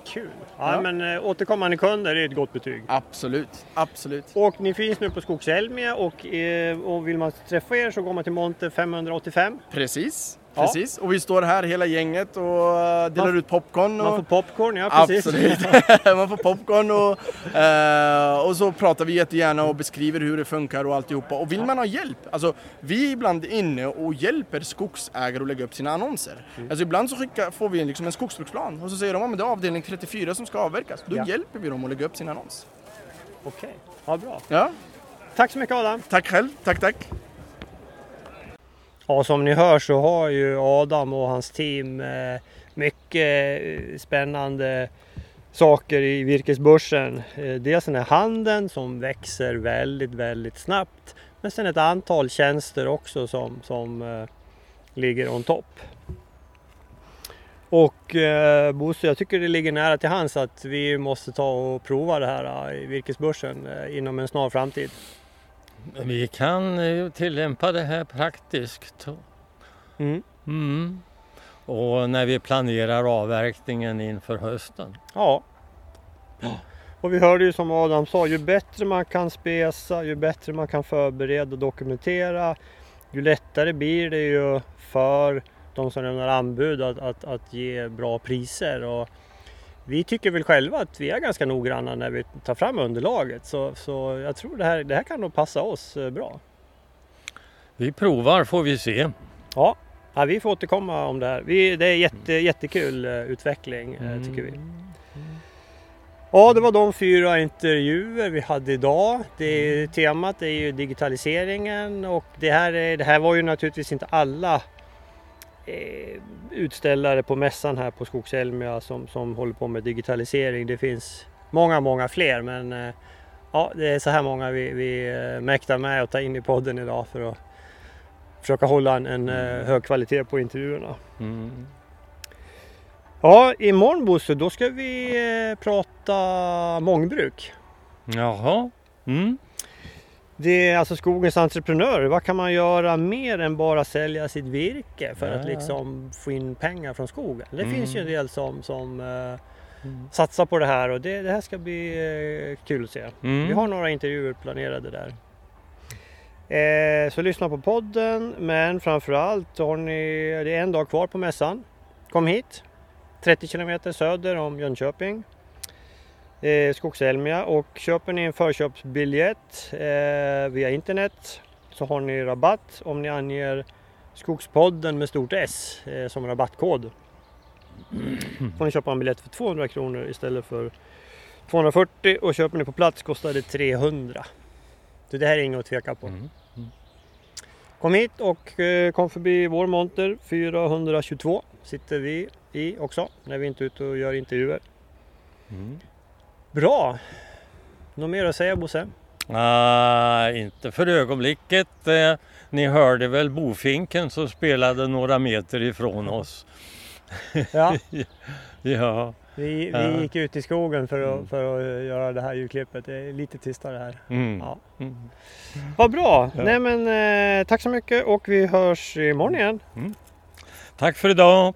Kul! Ja, Ja. men eh, återkommande kunder är ett gott betyg. Absolut, absolut. Och ni finns nu på Skogselmia och, eh, och vill man träffa er så går man till Monte 585. Precis. Precis. Och vi står här hela gänget och eh, delar Man- ut popcorn. Och... Man får popcorn, ja precis. Absolut, man får popcorn och, eh, och så pratar vi jättegärna och beskriver hur det funkar och alltihopa. Och vill man ha hjälp, alltså vi är ibland inne och hjälper skogsägare att lägga upp sina annonser. Mm. Alltså ibland så skickar, får vi liksom en skogsbruksplan och så säger de att det är avdelning 34 som ska avverkas. Då Ja. hjälper vi dem att lägga upp sin annons. Okej, ja, bra. Ja, Tack så mycket Adam! tack själv, tack tack. Ja, som ni hör så har ju Adam och hans team eh, mycket eh, spännande saker i virkesbörsen. Eh, dels den här handeln som växer väldigt, väldigt snabbt. Men sen ett antal tjänster också som, som ligger on top. Och eh, Bosse, jag tycker det ligger nära till hands att vi måste ta och prova det här i virkesbörsen eh, inom en snar framtid. Vi kan tillämpa det här praktiskt. Mm. Mm. Och när vi planerar avverkningen inför hösten. Ja. Och vi hörde ju som Adam sa, ju bättre man kan spesa, ju bättre man kan förbereda och dokumentera, ju lättare blir det ju för de som lämnar anbud att, att, att ge bra priser. Och vi tycker väl själva att vi är ganska noggranna när vi tar fram underlaget. Så, så jag tror det här, det här kan nog passa oss eh, bra. Vi provar får vi se. Ja, ja vi får återkomma om det här. Vi, det är jätte, jättekul eh, utveckling eh, tycker vi. Ja, det var de fyra intervjuer vi hade idag. Det, Mm. temat är ju digitaliseringen och det här, är, det här var ju naturligtvis inte alla eh, utställare på mässan här på Skogselmia som, som håller på med digitalisering. Det finns många, många fler men eh, ja, det är så här många vi, vi eh, mäktar med att ta in i podden idag för att försöka hålla en, en eh, hög kvalitet på intervjuerna. Mm. Ja, imorgon Bosse, då ska vi prata mångbruk. Jaha. Mm. Det är alltså skogens entreprenörer. Vad kan man göra mer än bara sälja sitt virke för att Ja. liksom få in pengar från skogen? Det Mm. finns ju en del som, som eh, satsar på det här och det, det här ska bli eh, kul att se. Mm. Vi har några intervjuer planerade där. Eh, så lyssna på podden men framförallt har ni, det är en dag kvar på mässan. Kom hit! 30 kilometer söder om Jönköping. Eh, Skogselmia och köper ni en förköpsbiljett eh, via internet så har ni rabatt om ni anger Skogspodden med stort S eh, som rabattkod. får ni köpa en biljett för 200 kronor istället för 240 och köper ni på plats kostar det 300. Så det här är inget att tveka på. Mm. Kom hit och eh, kom förbi vår monter 422 sitter vi i också när vi inte är ute och gör intervjuer. Mm. Bra! Något mer att säga Bosse? Ah, inte för ögonblicket. Eh, ni hörde väl bofinken som spelade några meter ifrån oss. Ja, Ja. vi, vi gick ut i skogen för att, Mm. för att göra det här ljudklippet. Det är lite tystare här. Mm. Ja. Mm. Vad bra! Ja. Nej men eh, tack så mycket och vi hörs imorgon igen. Tack för idag!